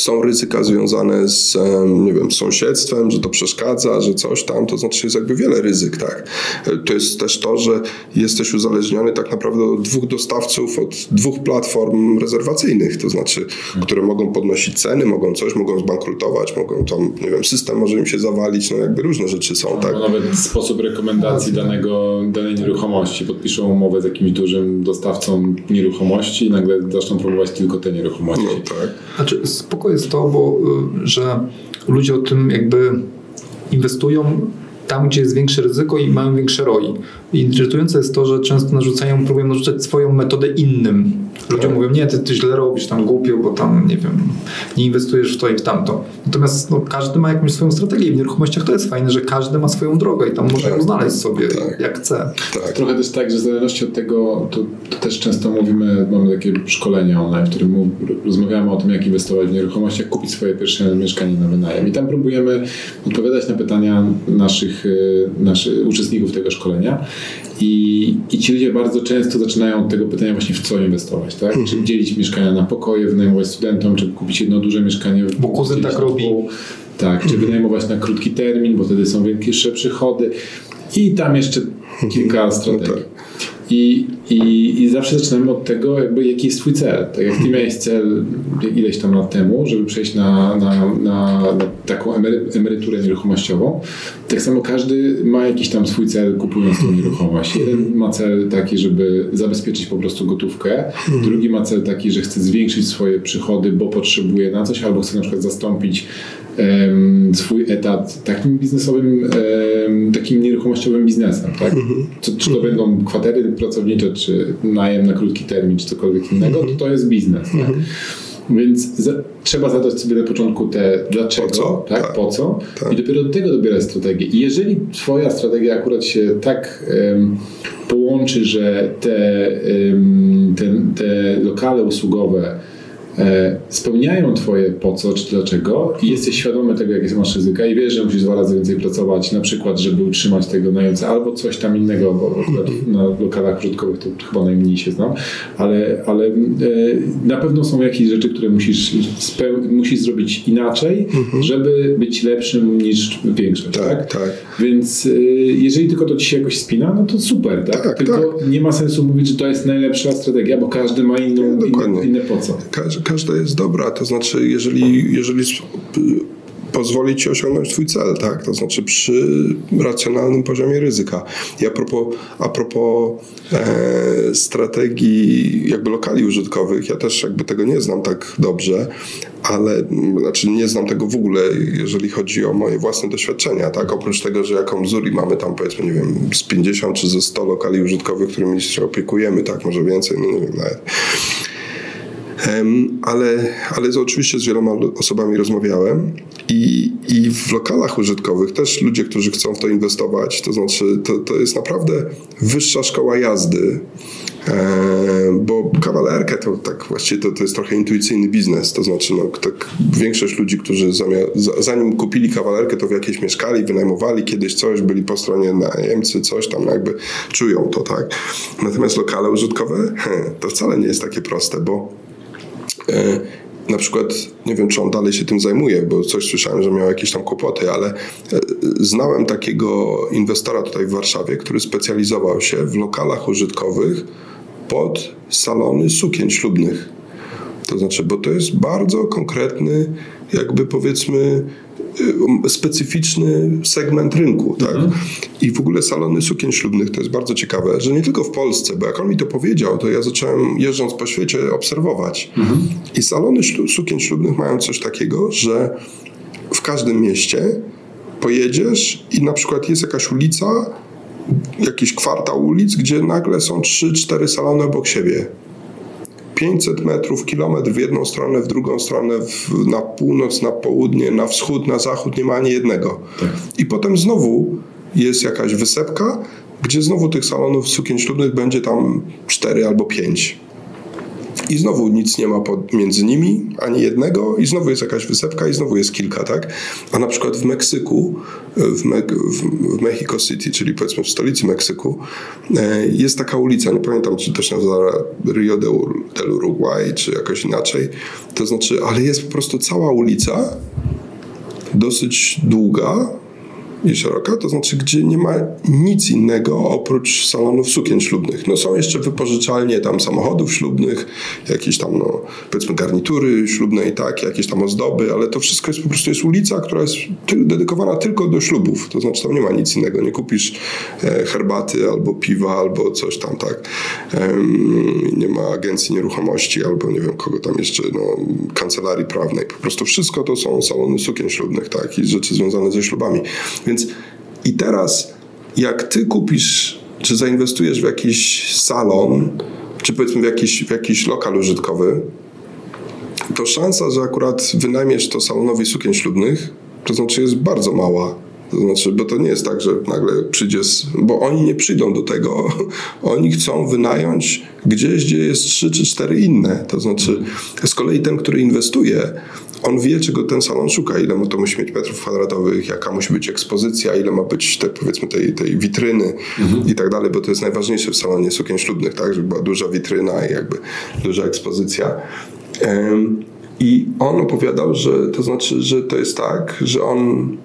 Speaker 2: są ryzyka związane z, nie wiem, sąsiedztwem, że to przeszkadza, że coś tam, to znaczy jest jakby wiele ryzyk, tak. To jest też to, że jesteś uzależniony tak naprawdę od dwóch dostawców, od dwóch platform rezerwacyjnych, to znaczy, które mogą podnosić ceny, mogą coś, mogą zbankrutować, mogą tam, nie wiem, system może im się zawalić, no jakby różne rzeczy są, no, tak.
Speaker 1: nawet sposób rekomendacji danego, danej nieruchomości. Podpiszą umowę z jakimś dużym dostawcą nieruchomości i nagle zaczną próbować tylko te nieruchomości. No
Speaker 3: tak. Znaczy, jest to, bo, y, że ludzie o tym jakby inwestują tam, gdzie jest większe ryzyko i mają większe ROI. I irytujące jest to, że często narzucają, próbują narzucać swoją metodę innym. Ludzie
Speaker 2: Tak.
Speaker 3: mówią, nie, ty, ty źle robisz, tam głupio, bo tam, nie wiem, nie inwestujesz w to i w tamto. Natomiast no, każdy ma jakąś swoją strategię i w nieruchomościach to jest fajne, że każdy ma swoją drogę i tam może ją
Speaker 2: Tak.
Speaker 3: znaleźć sobie
Speaker 2: Tak.
Speaker 3: jak chce.
Speaker 2: Tak.
Speaker 1: Trochę też tak, że w zależności od tego, to, to też często mówimy, mamy takie szkolenia online, w którym mów, rozmawiamy o tym, jak inwestować w nieruchomości, jak kupić swoje pierwsze mieszkanie na wynajem. I tam próbujemy odpowiadać na pytania naszych, y, naszych uczestników tego szkolenia. I, I ci ludzie bardzo często zaczynają od tego pytania właśnie w co inwestować, tak? Czy dzielić mieszkania na pokoje, wynajmować studentom, czy kupić jedno duże mieszkanie.
Speaker 3: Bo kuzyn tak robi.
Speaker 1: Tak, czy wynajmować na krótki termin, bo wtedy są większe przychody. I tam jeszcze kilka strategii.
Speaker 2: tak.
Speaker 1: I, i, I zawsze zaczynamy od tego, jakby jaki jest twój cel. Tak jak ty miałeś cel ileś tam lat temu, żeby przejść na, na, na, na taką emery- emeryturę nieruchomościową, tak samo każdy ma jakiś tam swój cel kupując tą nieruchomość. Jeden ma cel taki, żeby zabezpieczyć po prostu gotówkę, drugi ma cel taki, że chce zwiększyć swoje przychody, bo potrzebuje na coś, albo chce na przykład zastąpić swój etat takim biznesowym, takim nieruchomościowym biznesem, tak? Co, czy to będą kwatery pracownicze, czy najem na krótki termin, czy cokolwiek innego, to to jest biznes, tak? Więc za, trzeba zadać sobie na początku te dlaczego,
Speaker 2: Po co?
Speaker 1: tak?
Speaker 2: Tak.
Speaker 1: Po co?
Speaker 2: Tak.
Speaker 1: I dopiero do tego dobierać strategię. I jeżeli twoja strategia akurat się tak em, połączy, że te, em, te, te lokale usługowe spełniają twoje po co czy dlaczego i jesteś świadomy tego, jakie masz ryzyka i wiesz, że musisz dwa razy więcej pracować, na przykład, żeby utrzymać tego najemcę albo coś tam innego, bo akurat na lokalach użytkowych to chyba najmniej się znam, ale, ale e, na pewno są jakieś rzeczy, które musisz, musisz zrobić inaczej, żeby być lepszym niż większość, tak?
Speaker 2: Tak, tak.
Speaker 1: Więc y, jeżeli tylko to ci się jakoś spina, no to super, tak?
Speaker 2: Tak,
Speaker 1: tylko nie ma sensu mówić, że to jest najlepsza strategia, bo każdy ma inną,
Speaker 2: Nie,
Speaker 1: inne, inne po co.
Speaker 2: Każ, każda jest dobra, to znaczy, jeżeli, jeżeli pozwoli ci osiągnąć twój cel, tak? To znaczy przy racjonalnym poziomie ryzyka. I a propos, a propos e, strategii jakby lokali użytkowych, ja też jakby tego nie znam tak dobrze, ale znaczy nie znam tego w ogóle, jeżeli chodzi o moje własne doświadczenia, tak? Oprócz tego, że jako Mzuri mamy tam powiedzmy, nie wiem, z 50 czy ze 100 lokali użytkowych, którymi się opiekujemy, tak? Może więcej, no nie wiem nawet. Ale, ale z- oczywiście z wieloma osobami rozmawiałem i, i w lokalach użytkowych też ludzie, którzy chcą w to inwestować, to znaczy to, to jest naprawdę wyższa szkoła jazdy, bo kawalerkę to tak właściwie to, to jest trochę intuicyjny biznes, to znaczy no, tak, większość ludzi, którzy zanim kupili kawalerkę, to w jakiejś mieszkali, wynajmowali kiedyś coś, byli po stronie najemcy, coś tam jakby czują to, tak. Natomiast lokale użytkowe, to wcale nie jest takie proste, bo na przykład, nie wiem, czy on dalej się tym zajmuje, bo coś słyszałem, że miał jakieś tam kłopoty, ale e, znałem takiego inwestora tutaj w Warszawie, który specjalizował się w lokalach użytkowych pod salony sukien ślubnych. To znaczy, bo to jest bardzo konkretny, jakby powiedzmy, specyficzny segment rynku, tak? I w ogóle salony sukien ślubnych to jest bardzo ciekawe, że nie tylko w Polsce, bo jak on mi to powiedział, to ja zacząłem jeżdżąc po świecie obserwować. I salony ślu- sukien ślubnych mają coś takiego, że w każdym mieście pojedziesz i na przykład jest jakaś ulica, jakiś kwartał ulic, gdzie nagle są 3-4 salony obok siebie. 500 metrów, kilometr w jedną stronę, w drugą stronę, w, na północ, na południe, na wschód, na zachód, nie ma ani jednego. I potem znowu jest jakaś wysepka, gdzie znowu tych salonów sukien ślubnych będzie tam 4 albo 5. I znowu nic nie ma między nimi, ani jednego, i znowu jest jakaś wysepka, i znowu jest kilka, tak? A na przykład w Meksyku, w, Me w, Mexico City, czyli powiedzmy w stolicy Meksyku, e, jest taka ulica, nie pamiętam, czy też nazywa Rio del Uruguay, czy jakoś inaczej. To znaczy, ale jest po prostu cała ulica, dosyć długa, i szeroka, to znaczy, gdzie nie ma nic innego oprócz salonów sukien ślubnych. No są jeszcze wypożyczalnie tam samochodów ślubnych, jakieś tam, no, powiedzmy garnitury ślubne i tak, jakieś tam ozdoby, ale to wszystko jest po prostu jest ulica, która jest dedykowana tylko do ślubów. To znaczy, tam nie ma nic innego. Nie kupisz e, herbaty albo piwa, albo coś tam, tak. Nie ma agencji nieruchomości, albo nie wiem kogo tam jeszcze, no, kancelarii prawnej. Po prostu wszystko to są salony sukien ślubnych, tak, i rzeczy związane ze ślubami. Więc I teraz, jak ty kupisz, czy zainwestujesz w jakiś salon, czy powiedzmy w jakiś, w jakiś lokal użytkowy, to szansa, że akurat wynajmiesz to salonowi sukien ślubnych, to znaczy jest bardzo mała. To znaczy, bo to nie jest tak, że nagle przyjdzie, bo oni nie przyjdą do tego. Oni chcą wynająć gdzieś, gdzie jest trzy czy cztery inne. To znaczy, z kolei ten, który inwestuje, on wie, czego ten salon szuka, ile to musi mieć metrów kwadratowych, jaka musi być ekspozycja, ile ma być te, powiedzmy tej, tej witryny i tak dalej, bo to jest najważniejsze w salonie sukien ślubnych, tak, żeby była duża witryna i jakby duża ekspozycja. Em, I on opowiadał, że to znaczy, że to jest tak, że on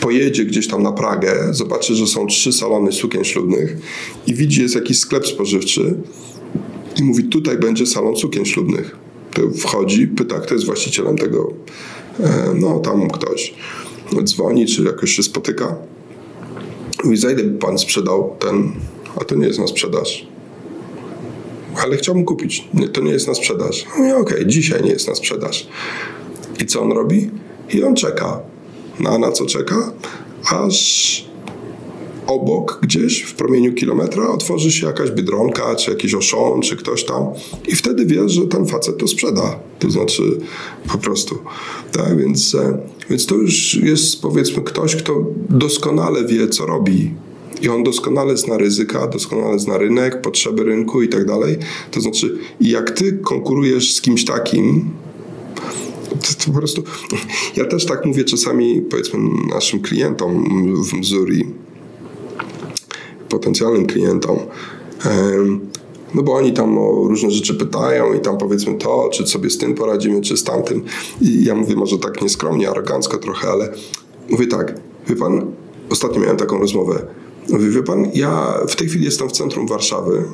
Speaker 2: pojedzie gdzieś tam na Pragę, zobaczy, że są trzy salony sukien ślubnych i widzi, jest jakiś sklep spożywczy i mówi, tutaj będzie salon sukien ślubnych. To wchodzi, pyta, kto jest właścicielem tego. E, No, tam ktoś dzwoni, czy jakoś się spotyka. Mówi, za ile by pan sprzedał ten, a to nie jest na sprzedaż. Ale chciałbym kupić. Nie, to nie jest na sprzedaż. Mówi, okej, dzisiaj nie jest na sprzedaż. I co on robi? I on czeka. No, a na co czeka? Aż obok gdzieś w promieniu kilometra otworzy się jakaś biedronka, czy jakiś oszon, czy ktoś tam i wtedy wiesz, że ten facet to sprzeda. To znaczy po prostu. Tak, więc, e, więc to już jest powiedzmy ktoś, kto doskonale wie, co robi. I on doskonale zna ryzyka, doskonale zna rynek, potrzeby rynku i tak dalej. To znaczy, jak ty konkurujesz z kimś takim, po prostu. Ja też tak mówię czasami, powiedzmy, naszym klientom w Missouri, potencjalnym klientom. No bo oni tam o różne rzeczy pytają i tam powiedzmy to, czy sobie z tym poradzimy, czy z tamtym. I ja mówię może tak nieskromnie, arogancko trochę, ale mówię tak, wie pan, ostatnio miałem taką rozmowę. Mówię, wie pan, ja w tej chwili jestem w centrum Warszawy,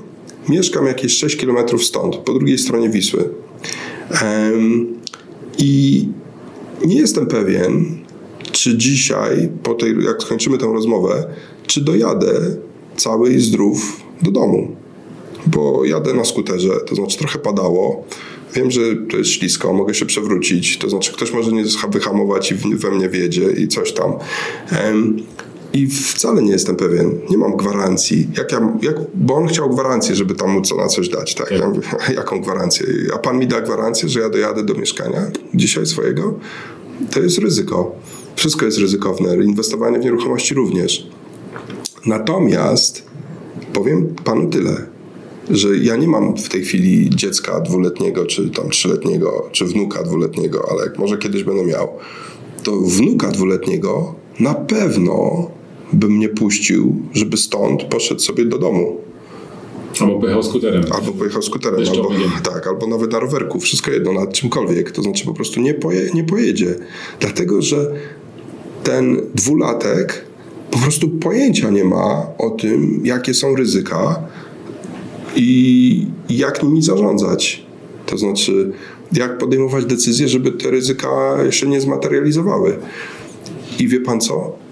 Speaker 2: mieszkam jakieś 6 km stąd, po drugiej stronie Wisły. Em, I nie jestem pewien, czy dzisiaj, po tej, jak skończymy tę rozmowę, czy dojadę cały i zdrów do domu. Bo jadę na skuterze, to znaczy trochę padało. Wiem, że to jest ślisko, mogę się przewrócić, to znaczy ktoś może nie wyhamować i we mnie wiedzie i coś tam. I wcale nie jestem pewien, nie mam gwarancji. Jak ja, jak, bo on chciał gwarancję, żeby tam móc na coś dać. Tak? Ja mówię, jaką gwarancję? A pan mi da gwarancję, że ja dojadę do mieszkania dzisiaj swojego? To jest ryzyko. Wszystko jest ryzykowne. Inwestowanie w nieruchomości również. Natomiast powiem panu tyle, że ja nie mam w tej chwili dziecka dwuletniego, czy tam trzyletniego, czy wnuka dwuletniego, ale jak może kiedyś będę miał, to wnuka dwuletniego na pewno bym nie puścił, żeby stąd poszedł sobie do domu.
Speaker 1: Albo pojechał skuterem.
Speaker 2: Albo pojechał skuterem, albo, tak, albo nawet na rowerku, wszystko jedno, nad czymkolwiek. To znaczy po prostu nie, poje, nie pojedzie. Dlatego, że ten dwulatek po prostu pojęcia nie ma o tym, jakie są ryzyka i jak nimi zarządzać. To znaczy, jak podejmować decyzje, żeby te ryzyka się nie zmaterializowały. I wie pan co?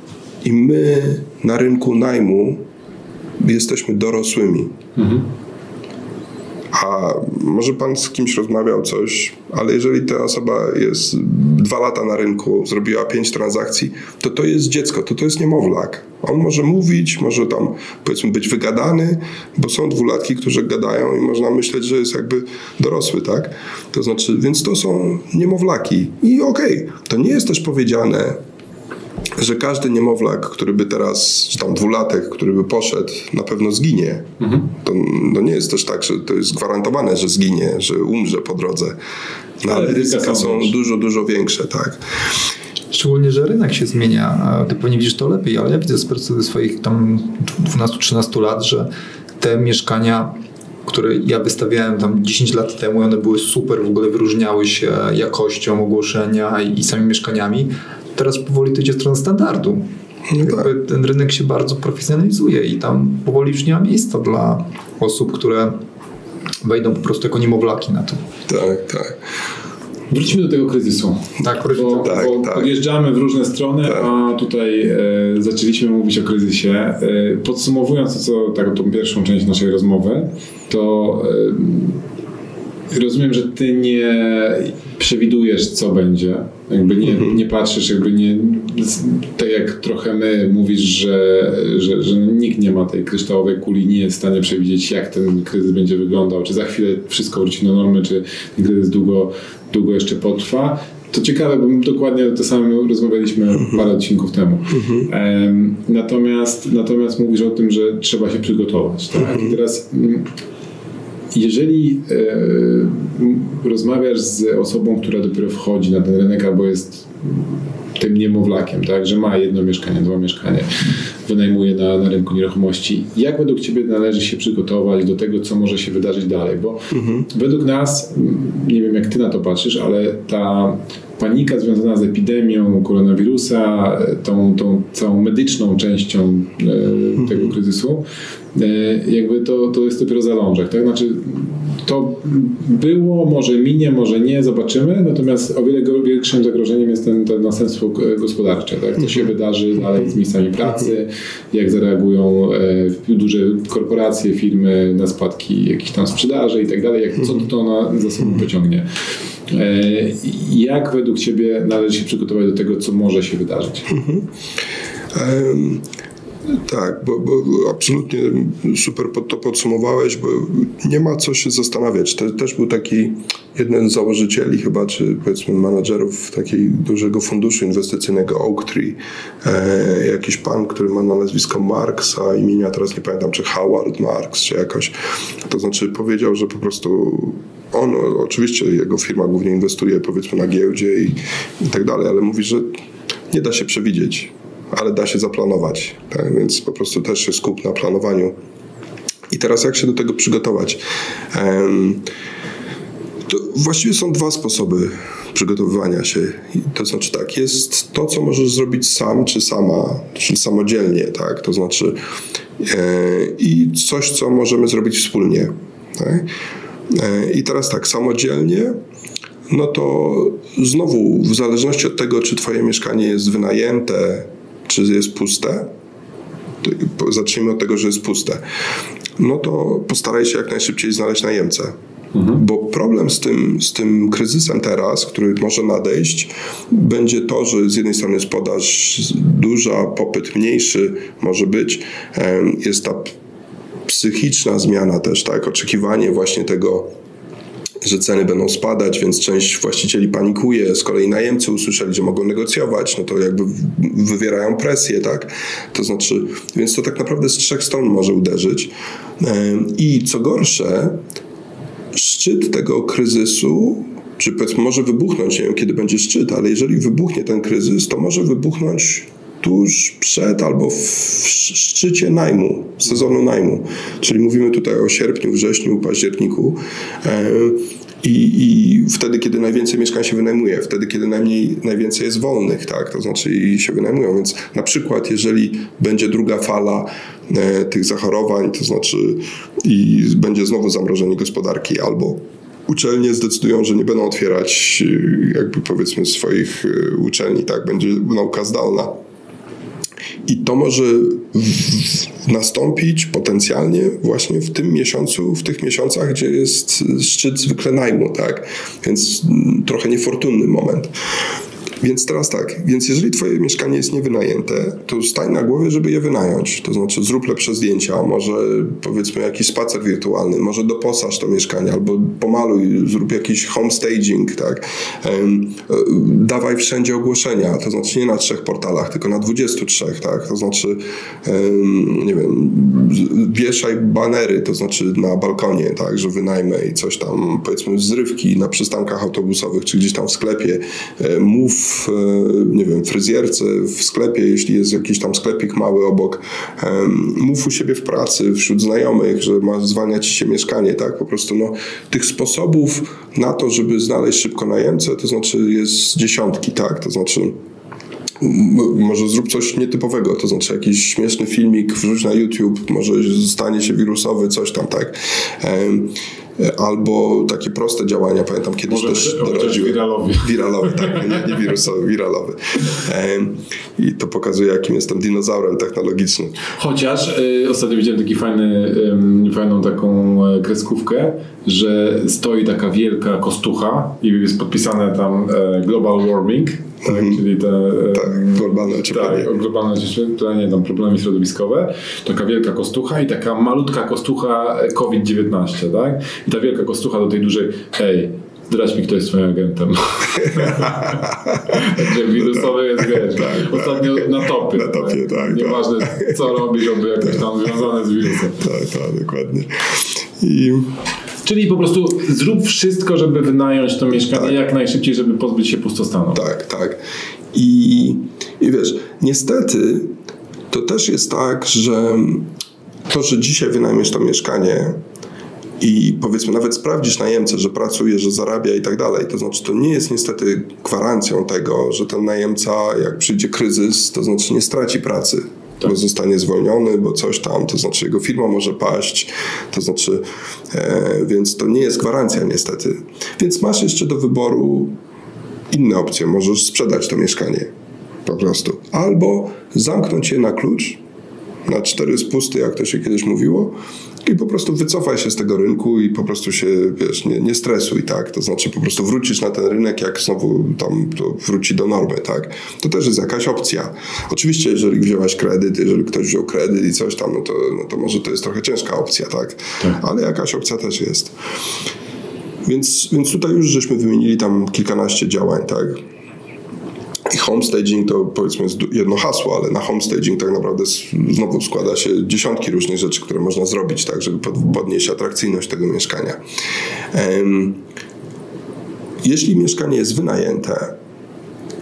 Speaker 2: I my na rynku najmu jesteśmy dorosłymi. A może pan z kimś rozmawiał coś, ale jeżeli ta osoba jest dwa lata na rynku, zrobiła pięć transakcji, to to jest dziecko, to to jest niemowlak. On może mówić, może tam powiedzmy być wygadany, bo są dwulatki, którzy gadają i można myśleć, że jest jakby dorosły, tak? To znaczy, więc to są niemowlaki. I okej, to nie jest też powiedziane, że każdy niemowlak, który by teraz, czy tam dwulatek, który by poszedł, na pewno zginie. To, to nie jest też tak, że to jest gwarantowane, że zginie, że umrze po drodze. No,
Speaker 1: Ale
Speaker 2: ale
Speaker 1: ryzyka są większe.
Speaker 2: dużo, dużo większe, tak.
Speaker 3: Szczególnie, że rynek się zmienia. Ty pewnie widzisz to lepiej, ale ja widzę z perspektywy swoich tam 12-13 lat, że te mieszkania, które ja wystawiałem tam 10 lat temu, one były super, w ogóle wyróżniały się jakością ogłoszenia i, i samymi mieszkaniami. Teraz powoli to idzie w stronę standardu.
Speaker 2: No
Speaker 3: Jakby ten rynek się bardzo profesjonalizuje i tam powoli już nie ma miejsca dla osób, które wejdą po prostu jako niemowlaki na to.
Speaker 2: Tak, tak.
Speaker 1: Wróćmy do tego kryzysu.
Speaker 3: Tak,
Speaker 1: Bo,
Speaker 2: Tak,
Speaker 1: bo
Speaker 2: tak.
Speaker 1: podjeżdżamy w różne strony,
Speaker 2: Tak.
Speaker 1: a tutaj e, zaczęliśmy mówić o kryzysie. E, podsumowując to, co, taką tą pierwszą część naszej rozmowy, to rozumiem, że ty nie przewidujesz, co będzie. Jakby nie,
Speaker 2: Mhm.
Speaker 1: nie patrzysz, jakby nie. Tak jak trochę my mówisz, że, że, że nikt nie ma tej kryształowej kuli, nie jest w stanie przewidzieć, jak ten kryzys będzie wyglądał, czy za chwilę wszystko wróci do normy, czy ten kryzys długo, długo jeszcze potrwa. To ciekawe, bo dokładnie to samo rozmawialiśmy parę odcinków temu. Em, natomiast, natomiast mówisz o tym, że trzeba się przygotować. Tak? I teraz mm, jeżeli e, rozmawiasz z osobą, która dopiero wchodzi na ten rynek albo jest tym niemowlakiem, tak, że ma jedno mieszkanie, dwa mieszkania, wynajmuje na, na rynku nieruchomości, jak według Ciebie należy się przygotować do tego, co może się wydarzyć dalej? Bo według nas, nie wiem jak Ty na to patrzysz, ale ta panika związana z epidemią koronawirusa, tą, tą całą medyczną częścią e, tego kryzysu, e, jakby to, to jest dopiero zalążek, tak? Znaczy to było, może minie, może nie, zobaczymy, natomiast o wiele większym zagrożeniem jest ten, ten następstwo gospodarcze, tak? Co się wydarzy dalej z miejscami pracy, jak zareagują e, duże korporacje, firmy na spadki jakichś tam sprzedaży i tak dalej, jak, co to ona za sobą pociągnie. E, Jak według Ciebie należy się przygotować do tego, co może się wydarzyć?
Speaker 2: Em, Tak, bo, bo absolutnie super to podsumowałeś, bo nie ma co się zastanawiać. To też był taki jeden z założycieli chyba, czy powiedzmy menadżerów takiego dużego funduszu inwestycyjnego Oaktree, e, jakiś pan, który ma na nazwisko Marx, a imienia teraz nie pamiętam, czy Howard Marx, czy jakoś. To znaczy powiedział, że po prostu on, oczywiście jego firma głównie inwestuje powiedzmy na giełdzie i, i tak dalej, ale mówi, że nie da się przewidzieć ale da się zaplanować. Tak? Więc po prostu też się skup na planowaniu. I teraz jak się do tego przygotować? To właściwie są dwa sposoby przygotowywania się. To znaczy tak, jest to, co możesz zrobić sam czy sama, czy samodzielnie, tak? To znaczy e, i coś, co możemy zrobić wspólnie. Tak? E, I teraz tak, samodzielnie no to znowu w zależności od tego, czy twoje mieszkanie jest wynajęte, czy jest puste, zacznijmy od tego, że jest puste, no to postaraj się jak najszybciej znaleźć najemcę. Bo problem z tym, z tym kryzysem teraz, który może nadejść, będzie to, że z jednej strony jest podaż duża, popyt mniejszy może być, jest ta psychiczna zmiana też, tak, oczekiwanie właśnie tego że ceny będą spadać, więc część właścicieli panikuje. Z kolei najemcy usłyszeli, że mogą negocjować, no to jakby wywierają presję, tak? To znaczy, więc to tak naprawdę z trzech stron może uderzyć. I co gorsze, szczyt tego kryzysu, czy powiedzmy może wybuchnąć, nie wiem kiedy będzie szczyt, ale jeżeli wybuchnie ten kryzys, to może wybuchnąć tuż przed albo w szczycie najmu, sezonu najmu. Czyli mówimy tutaj o sierpniu, wrześniu, październiku. E, I, I wtedy, kiedy najwięcej mieszkań się wynajmuje, wtedy, kiedy najmniej, najwięcej jest wolnych, tak, to znaczy i się wynajmują. Więc na przykład, jeżeli będzie druga fala e, tych zachorowań, to znaczy i będzie znowu zamrożenie gospodarki albo uczelnie zdecydują, że nie będą otwierać e, jakby powiedzmy swoich e, uczelni, tak, będzie nauka zdalna. I to może nastąpić potencjalnie właśnie w tym miesiącu, w tych miesiącach, gdzie jest szczyt zwykle najmu, tak? Więc mm, trochę niefortunny moment. Więc teraz tak, więc jeżeli twoje mieszkanie jest niewynajęte, to stań na głowie, żeby je wynająć. To znaczy zrób lepsze zdjęcia, może powiedzmy jakiś spacer wirtualny, może doposaż to mieszkanie, albo pomaluj, zrób jakiś home staging, tak. E, Dawaj wszędzie ogłoszenia, to znaczy nie na trzech portalach, tylko na 23, tak. To znaczy, nie wiem, wieszaj banery, to znaczy na balkonie, tak, że wynajmę i coś tam, powiedzmy zrywki na przystankach autobusowych, czy gdzieś tam w sklepie. E, Mów, e, nie wiem, fryzjerce w sklepie, jeśli jest jakiś tam sklepik mały obok. Mów u siebie w pracy, wśród znajomych, że ma zwalniać się mieszkanie, tak? Po prostu no, tych sposobów na to, żeby znaleźć szybko najemcę, to znaczy jest dziesiątki, tak? To znaczy może zrób coś nietypowego, to znaczy jakiś śmieszny filmik wrzuć na YouTube, może stanie się wirusowy, coś tam, tak? Albo takie proste działania, pamiętam kiedyś
Speaker 1: Może
Speaker 2: też doradziłem.
Speaker 1: wiralowy.
Speaker 2: Wiralowy, tak, nie, nie wirusowy, wiralowy. I to pokazuje, jakim jestem dinozaurem technologicznym.
Speaker 1: Chociaż y, ostatnio widziałem taki fajny, ym, fajną taką e, kreskówkę, że stoi taka wielka kostucha i jest podpisane tam e, Global Warming, tak, czyli te... e,
Speaker 2: Tak, globalne ocieplenie.
Speaker 1: Tak, globalne ocieplenie, tam problemy środowiskowe. Taka wielka kostucha i taka malutka kostucha e, COVID-19, tak? I ta wielka kostucha do tej dużej, hej, zdradź mi, kto jest twoim agentem. Także wirusowy jest, wiesz, ostatnio na topie.
Speaker 2: Na topie, tak,
Speaker 1: Nieważne, co robi, żeby jakoś tam związane z wirusem.
Speaker 2: Tak, tak, dokładnie. I
Speaker 1: Czyli po prostu zrób wszystko, żeby wynająć to mieszkanie jak najszybciej, żeby pozbyć się pustostanu.
Speaker 2: Tak, tak. I, I wiesz, niestety to też jest tak, że to, że dzisiaj wynajmiesz to mieszkanie i powiedzmy nawet sprawdzisz najemcę, że pracuje, że zarabia i tak dalej, to znaczy to nie jest niestety gwarancją tego, że ten najemca jak przyjdzie kryzys, to znaczy nie straci pracy. Bo zostanie zwolniony, bo coś tam, to znaczy jego firma może paść, to znaczy, e, więc to nie jest gwarancja niestety. Więc masz jeszcze do wyboru inne opcje. Możesz sprzedać to mieszkanie po prostu. Albo zamknąć je na klucz, na cztery spusty, jak to się kiedyś mówiło, i po prostu wycofaj się z tego rynku i po prostu się, wiesz, nie, nie stresuj, tak? To znaczy po prostu wrócisz na ten rynek, jak znowu tam to wróci do normy, tak? To też jest jakaś opcja. Oczywiście, jeżeli wziąłeś kredyt, jeżeli ktoś wziął kredyt i coś tam, no to, no to może to jest trochę ciężka opcja, tak? Ale jakaś opcja też jest. Więc, więc tutaj już żeśmy wymienili tam kilkanaście działań, tak? I homestaging to powiedzmy jest jedno hasło, ale na homestaging tak naprawdę znowu składa się dziesiątki różnych rzeczy, które można zrobić, tak, żeby pod- podnieść atrakcyjność tego mieszkania. Jeśli mieszkanie jest wynajęte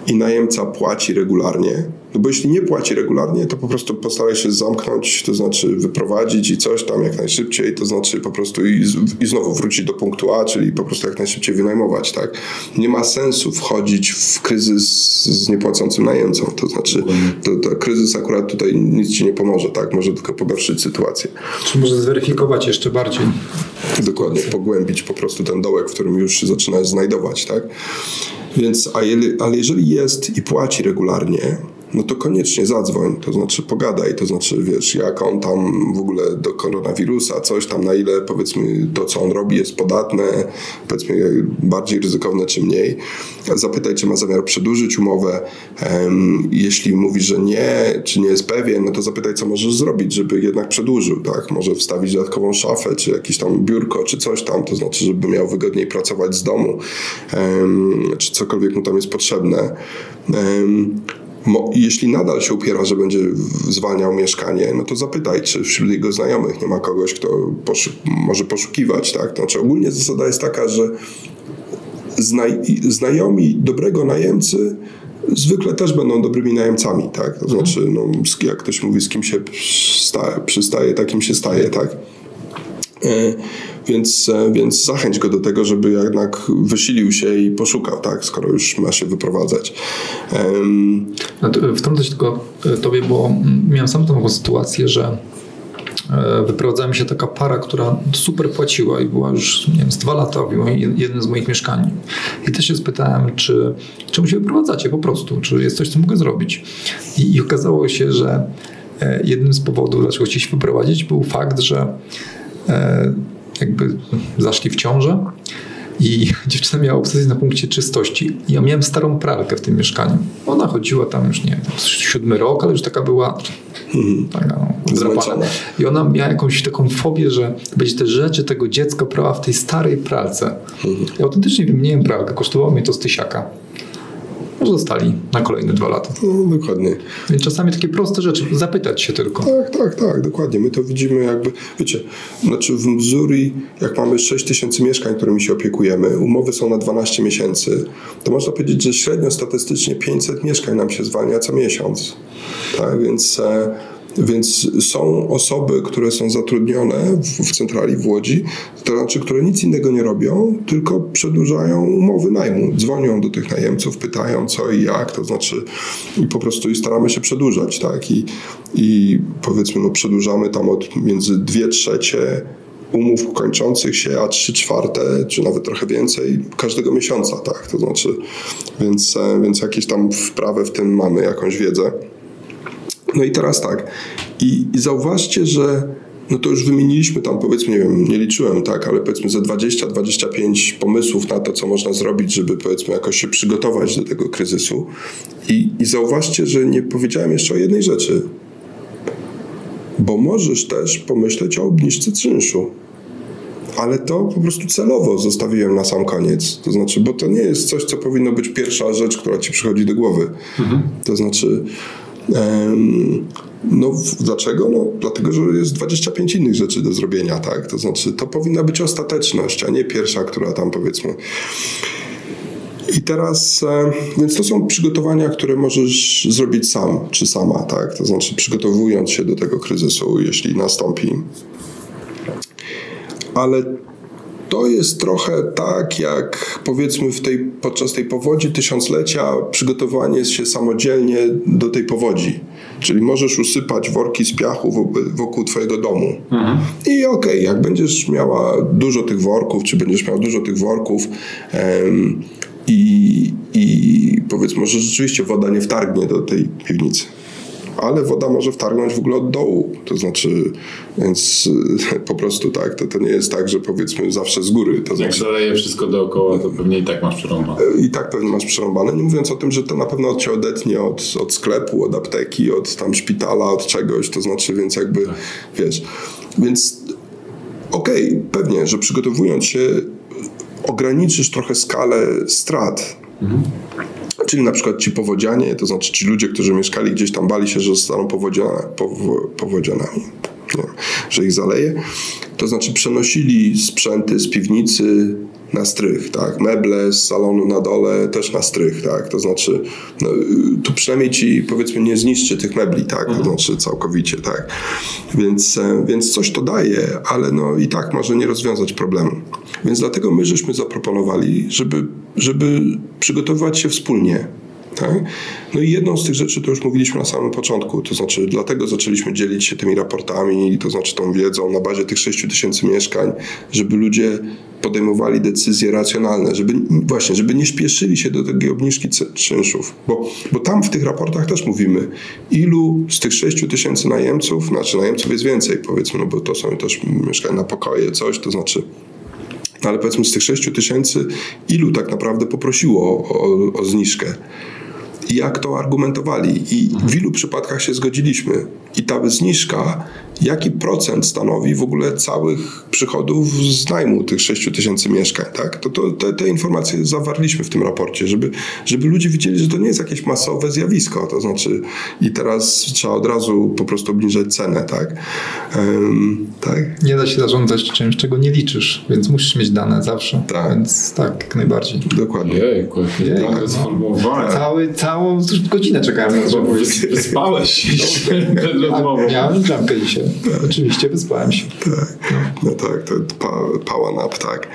Speaker 2: i najemca płaci regularnie, no bo jeśli nie płaci regularnie, to po prostu postaraj się zamknąć, to znaczy wyprowadzić i coś tam jak najszybciej, to znaczy po prostu i, i znowu wrócić do punktu A, czyli po prostu jak najszybciej wynajmować, tak? Nie ma sensu wchodzić w kryzys z niepłacącym najemcą, to znaczy to, to kryzys akurat tutaj nic ci nie pomoże, tak? Może tylko pogorszyć sytuację.
Speaker 3: Czy może zweryfikować jeszcze bardziej?
Speaker 2: Dokładnie, pogłębić po prostu ten dołek, w którym już się zaczynasz znajdować, tak? Więc, a jeli, ale jeżeli jest i płaci regularnie, no to koniecznie zadzwoń, to znaczy pogadaj, to znaczy wiesz, jak on tam w ogóle do koronawirusa, coś tam, na ile powiedzmy to, co on robi jest podatne, powiedzmy bardziej ryzykowne czy mniej. Zapytaj, czy ma zamiar przedłużyć umowę. Jeśli mówi, że nie, czy nie jest pewien, no to zapytaj, co możesz zrobić, żeby jednak przedłużył, tak? Może wstawić dodatkową szafę, czy jakieś tam biurko, czy coś tam, to znaczy, żeby miał wygodniej pracować z domu, czy cokolwiek mu tam jest potrzebne. Jeśli nadal się upiera, że będzie zwalniał mieszkanie, no to zapytaj, czy wśród jego znajomych nie ma kogoś, kto poszu- może poszukiwać, tak? Znaczy ogólnie zasada jest taka, że znaj- znajomi dobrego najemcy zwykle też będą dobrymi najemcami, tak? To znaczy, no, jak ktoś mówi, z kim się przystaje, przystaje takim się staje, tak? E, Więc, e, więc zachęć go do tego, żeby jednak wysilił się i poszukał, tak, skoro już ma się wyprowadzać.
Speaker 3: To Wtrącę się tylko e, tobie, bo mm, miałem sam taką sytuację, że e, wyprowadzała mi się taka para, która super płaciła i była już, nie wiem, z dwa lata w jednym z moich mieszkań. I też się spytałem, czy, czemu się wyprowadzacie po prostu, czy jest coś, co mogę zrobić. I, i okazało się, że jednym z powodów, dlaczego chcieli się wyprowadzić, był fakt, że e, jakby zaszli w ciążę i dziewczyna miała obsesję na punkcie czystości. Ja miałem starą pralkę w tym mieszkaniu. Ona chodziła tam już, nie wiem, siódmy rok, ale już taka była taka no. I ona miała jakąś taką fobię, że będzie te rzeczy tego dziecka prała w tej starej pralce. Ja autentycznie wymieniłem pralkę, kosztowało mnie to z tysiaka. Zostali na kolejne dwa lata.
Speaker 2: no, dokładnie.
Speaker 3: Więc czasami takie proste rzeczy, zapytać się tylko.
Speaker 2: Tak, tak, tak, dokładnie. My to widzimy jakby, wiecie, znaczy w Missouri, jak mamy 6 tysięcy mieszkań, którymi się opiekujemy, umowy są na 12 miesięcy, to można powiedzieć, że średnio statystycznie 500 mieszkań nam się zwalnia co miesiąc. Tak, więc, e, Więc są osoby, które są zatrudnione w, w centrali w Łodzi, to znaczy, które nic innego nie robią, tylko przedłużają umowy najmu. Dzwonią do tych najemców, pytają co i jak, to znaczy i po prostu i staramy się przedłużać, tak? I, i powiedzmy, no przedłużamy tam od między dwie trzecie umów kończących się, a trzy czwarte, czy nawet trochę więcej każdego miesiąca, tak? To znaczy, więc, e, więc jakieś tam wprawę w tym mamy, jakąś wiedzę. No i teraz tak. I, i zauważcie, że no to już wymieniliśmy tam powiedzmy, nie wiem, nie liczyłem tak, ale powiedzmy ze 20-25 pomysłów na to, co można zrobić, żeby powiedzmy jakoś się przygotować do tego kryzysu. I, I zauważcie, że nie powiedziałem jeszcze o jednej rzeczy. Bo możesz też pomyśleć o obniżce czynszu. Ale to po prostu celowo zostawiłem na sam koniec. To znaczy, bo to nie jest coś, co powinno być pierwsza rzecz, która ci przychodzi do głowy. Mhm. To znaczy, no dlaczego? No, dlatego, że jest 25 innych rzeczy do zrobienia, tak? To znaczy, to powinna być ostateczność, a nie pierwsza, która tam powiedzmy. I teraz, e, więc to są przygotowania, które możesz zrobić sam czy sama, tak? To znaczy, przygotowując się do tego kryzysu, jeśli nastąpi. Ale to jest trochę tak, jak powiedzmy w tej, podczas tej powodzi tysiąclecia przygotowanie się samodzielnie do tej powodzi. Czyli możesz usypać worki z piachu wokół twojego domu. Mhm. I okej, okay, jak będziesz miała dużo tych worków, czy będziesz miał dużo tych worków um, i, i powiedzmy, że rzeczywiście woda nie wtargnie do tej piwnicy ale woda może wtargnąć w ogóle od dołu. To znaczy, więc po prostu tak, to, to nie jest tak, że powiedzmy zawsze z góry. To
Speaker 1: Jak
Speaker 2: znaczy,
Speaker 1: zaleje wszystko dookoła, to pewnie i tak masz przerąbane.
Speaker 2: I tak pewnie masz przerąbane. Nie mówiąc o tym, że to na pewno cię odetnie od, od sklepu, od apteki, od tam szpitala, od czegoś, to znaczy, więc jakby, tak. wiesz, więc okej, okay, pewnie, że przygotowując się ograniczysz trochę skalę strat. Mhm. Czyli na przykład ci powodzianie, to znaczy ci ludzie, którzy mieszkali gdzieś tam, bali się, że zostaną powodziana, powodzianami, nie, że ich zaleje. To znaczy przenosili sprzęty z piwnicy na strych, tak? Meble z salonu na dole też na strych, tak? To znaczy, no, tu przynajmniej ci powiedzmy nie zniszczy tych mebli, tak? To mhm. znaczy całkowicie, tak? Więc, e, więc coś to daje, ale no i tak może nie rozwiązać problemu. Więc dlatego my żeśmy zaproponowali, żeby, żeby przygotowywać się wspólnie tak? No i jedną z tych rzeczy to już mówiliśmy na samym początku, to znaczy dlatego zaczęliśmy dzielić się tymi raportami, to znaczy tą wiedzą na bazie tych 6 tysięcy mieszkań, żeby ludzie podejmowali decyzje racjonalne, żeby właśnie, żeby nie śpieszyli się do takiej obniżki czynszów, bo, bo tam w tych raportach też mówimy, ilu z tych 6 tysięcy najemców, znaczy najemców jest więcej powiedzmy, no bo to są też mieszkania na pokoje, coś, to znaczy ale powiedzmy z tych 6 tysięcy, ilu tak naprawdę poprosiło o, o, zniżkę? jak to argumentowali. I w ilu przypadkach się zgodziliśmy. I ta zniżka, jaki procent stanowi w ogóle całych przychodów z najmu tych 6 tysięcy mieszkań, tak? To, to te, te, informacje zawarliśmy w tym raporcie, żeby, żeby ludzie widzieli, że to nie jest jakieś masowe zjawisko, to znaczy i teraz trzeba od razu po prostu obniżać cenę, tak? Um, tak?
Speaker 3: Nie da się zarządzać czymś, czego nie liczysz, więc musisz mieć dane zawsze, tak. więc tak, jak najbardziej.
Speaker 2: Dokładnie.
Speaker 1: Jejku, Jej, tak,
Speaker 3: no. Cały, całą godzinę czekałem na to,
Speaker 1: Wyspałeś się przed
Speaker 3: rozmową. Miałem drzemkę dzisiaj. Tak. Oczywiście wyspałem się.
Speaker 2: Tak. No. no tak, to pa, power nap, tak.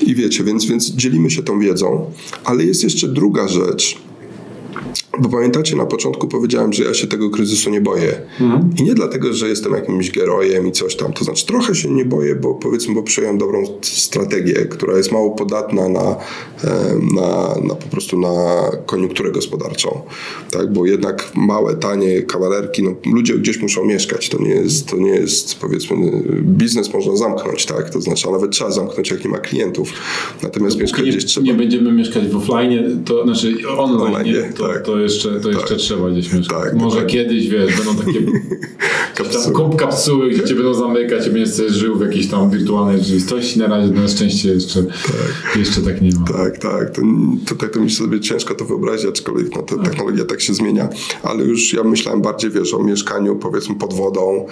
Speaker 2: I wiecie, więc, więc dzielimy się tą wiedzą, ale jest jeszcze druga rzecz, bo pamiętacie, na początku powiedziałem, że ja się tego kryzysu nie boję. Mhm. I nie dlatego, że jestem jakimś gerojem i coś tam. To znaczy, trochę się nie boję, bo powiedzmy, bo przyjąłem dobrą strategię, która jest mało podatna na, na, na po prostu na koniunkturę gospodarczą. Tak? Bo jednak małe, tanie kawalerki, no, ludzie gdzieś muszą mieszkać. To nie jest, to nie jest powiedzmy, biznes można zamknąć, tak? To znaczy, a nawet trzeba zamknąć, jak nie ma klientów. Natomiast mieszkać gdzieś trzeba.
Speaker 1: Nie będziemy mieszkać w offline, to znaczy online, online to, tak. to jeszcze, to jeszcze tak. trzeba gdzieś mieszkać. Tak, Może kiedyś, wiesz, będą takie kapsuły. kapsuły, gdzie cię będą zamykać i będziesz sobie żył w jakiejś tam wirtualnej rzeczywistości. Na razie na szczęście jeszcze tak, jeszcze tak nie ma.
Speaker 2: Tak, tak. To, tutaj to mi sobie ciężko to wyobrazić, aczkolwiek no, ta tak. technologia tak się zmienia, ale już ja myślałem bardziej, wiesz, o mieszkaniu powiedzmy pod wodą,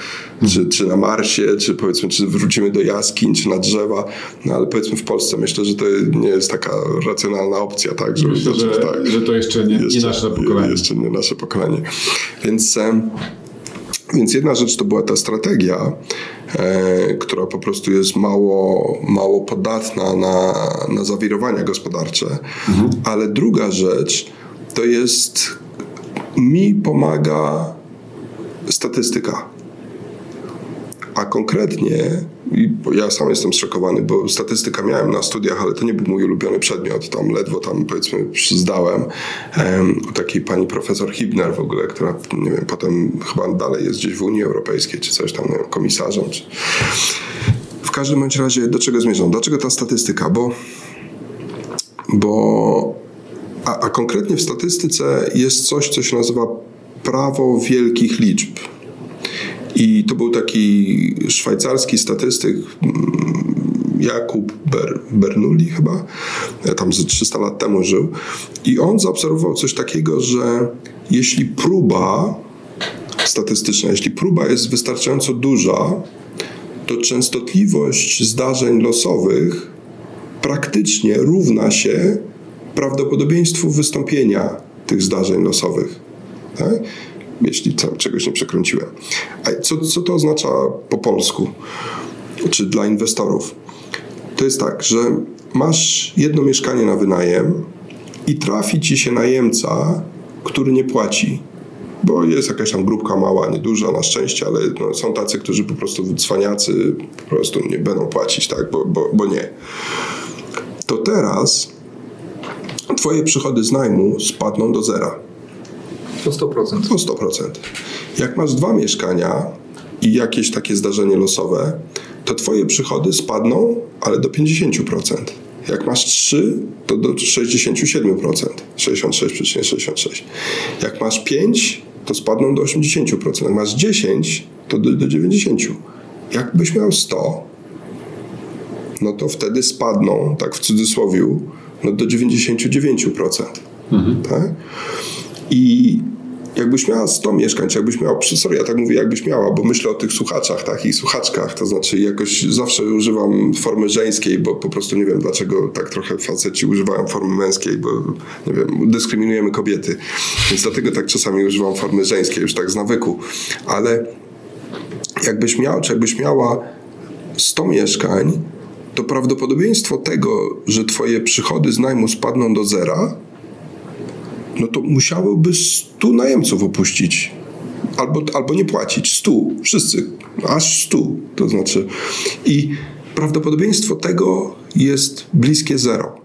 Speaker 2: czy, czy na Marsie, czy powiedzmy, czy wrócimy do jaskiń, czy na drzewa, no ale powiedzmy w Polsce myślę, że to nie jest taka racjonalna opcja, tak?
Speaker 1: Że, myślę, że, tak,
Speaker 2: że
Speaker 1: to jeszcze nie, jeszcze, nie nasze pokolenie.
Speaker 2: Jeszcze nie nasze pokolenie. Więc Więc jedna rzecz to była ta strategia, e, która po prostu jest mało, mało podatna na, na zawirowania gospodarcze, ale druga rzecz to jest mi pomaga statystyka. A konkretnie, i ja sam jestem zszokowany, bo statystyka miałem na studiach, ale to nie był mój ulubiony przedmiot. Tam ledwo tam powiedzmy zdałem um, u takiej pani profesor Hibner w ogóle, która nie wiem, potem chyba dalej jest gdzieś w Unii Europejskiej, czy coś tam, nie wiem, komisarzem. Czy... W każdym bądź razie, do czego zmierzam? Dlaczego ta statystyka? Bo, bo a, a konkretnie w statystyce jest coś, co się nazywa prawo wielkich liczb. I to był taki szwajcarski statystyk Jakub Ber, Bernoulli chyba, tam ze 300 lat temu żył. I on zaobserwował coś takiego, że jeśli próba statystyczna, jeśli próba jest wystarczająco duża, to częstotliwość zdarzeń losowych praktycznie równa się prawdopodobieństwu wystąpienia tych zdarzeń losowych. Tak? Jeśli czegoś nie przekręciłem. A co, co to oznacza po polsku, czy dla inwestorów? To jest tak, że masz jedno mieszkanie na wynajem i trafi ci się najemca, który nie płaci. Bo jest jakaś tam grupka mała, nieduża na szczęście, ale no, są tacy, którzy po prostu cwaniacy po prostu nie będą płacić, tak, bo, bo, bo nie. To teraz twoje przychody z najmu spadną do zera.
Speaker 3: O 100%.
Speaker 2: O 100%. Jak masz dwa mieszkania i jakieś takie zdarzenie losowe, to twoje przychody spadną, ale do 50%. Jak masz 3, to do 67%. 66,66. Jak masz 5, to spadną do 80%. Jak masz 10, to do, do 90%. Jakbyś miał 100, no to wtedy spadną, tak w cudzysłowie, no do 99%. Mhm. Tak? I jakbyś miała 100 mieszkań, czy jakbyś miała, sorry, ja tak mówię, jakbyś miała, bo myślę o tych słuchaczach, tak, i słuchaczkach, to znaczy jakoś zawsze używam formy żeńskiej, bo po prostu nie wiem, dlaczego tak trochę faceci używają formy męskiej, bo nie wiem, dyskryminujemy kobiety, więc dlatego tak czasami używam formy żeńskiej, już tak z nawyku, ale jakbyś miał, czy jakbyś miała 100 mieszkań, to prawdopodobieństwo tego, że twoje przychody z najmu spadną do zera, no to musiałyby 100 najemców opuścić. Albo, albo nie płacić. 100. Wszyscy. Aż 100. To znaczy. I prawdopodobieństwo tego jest bliskie zero.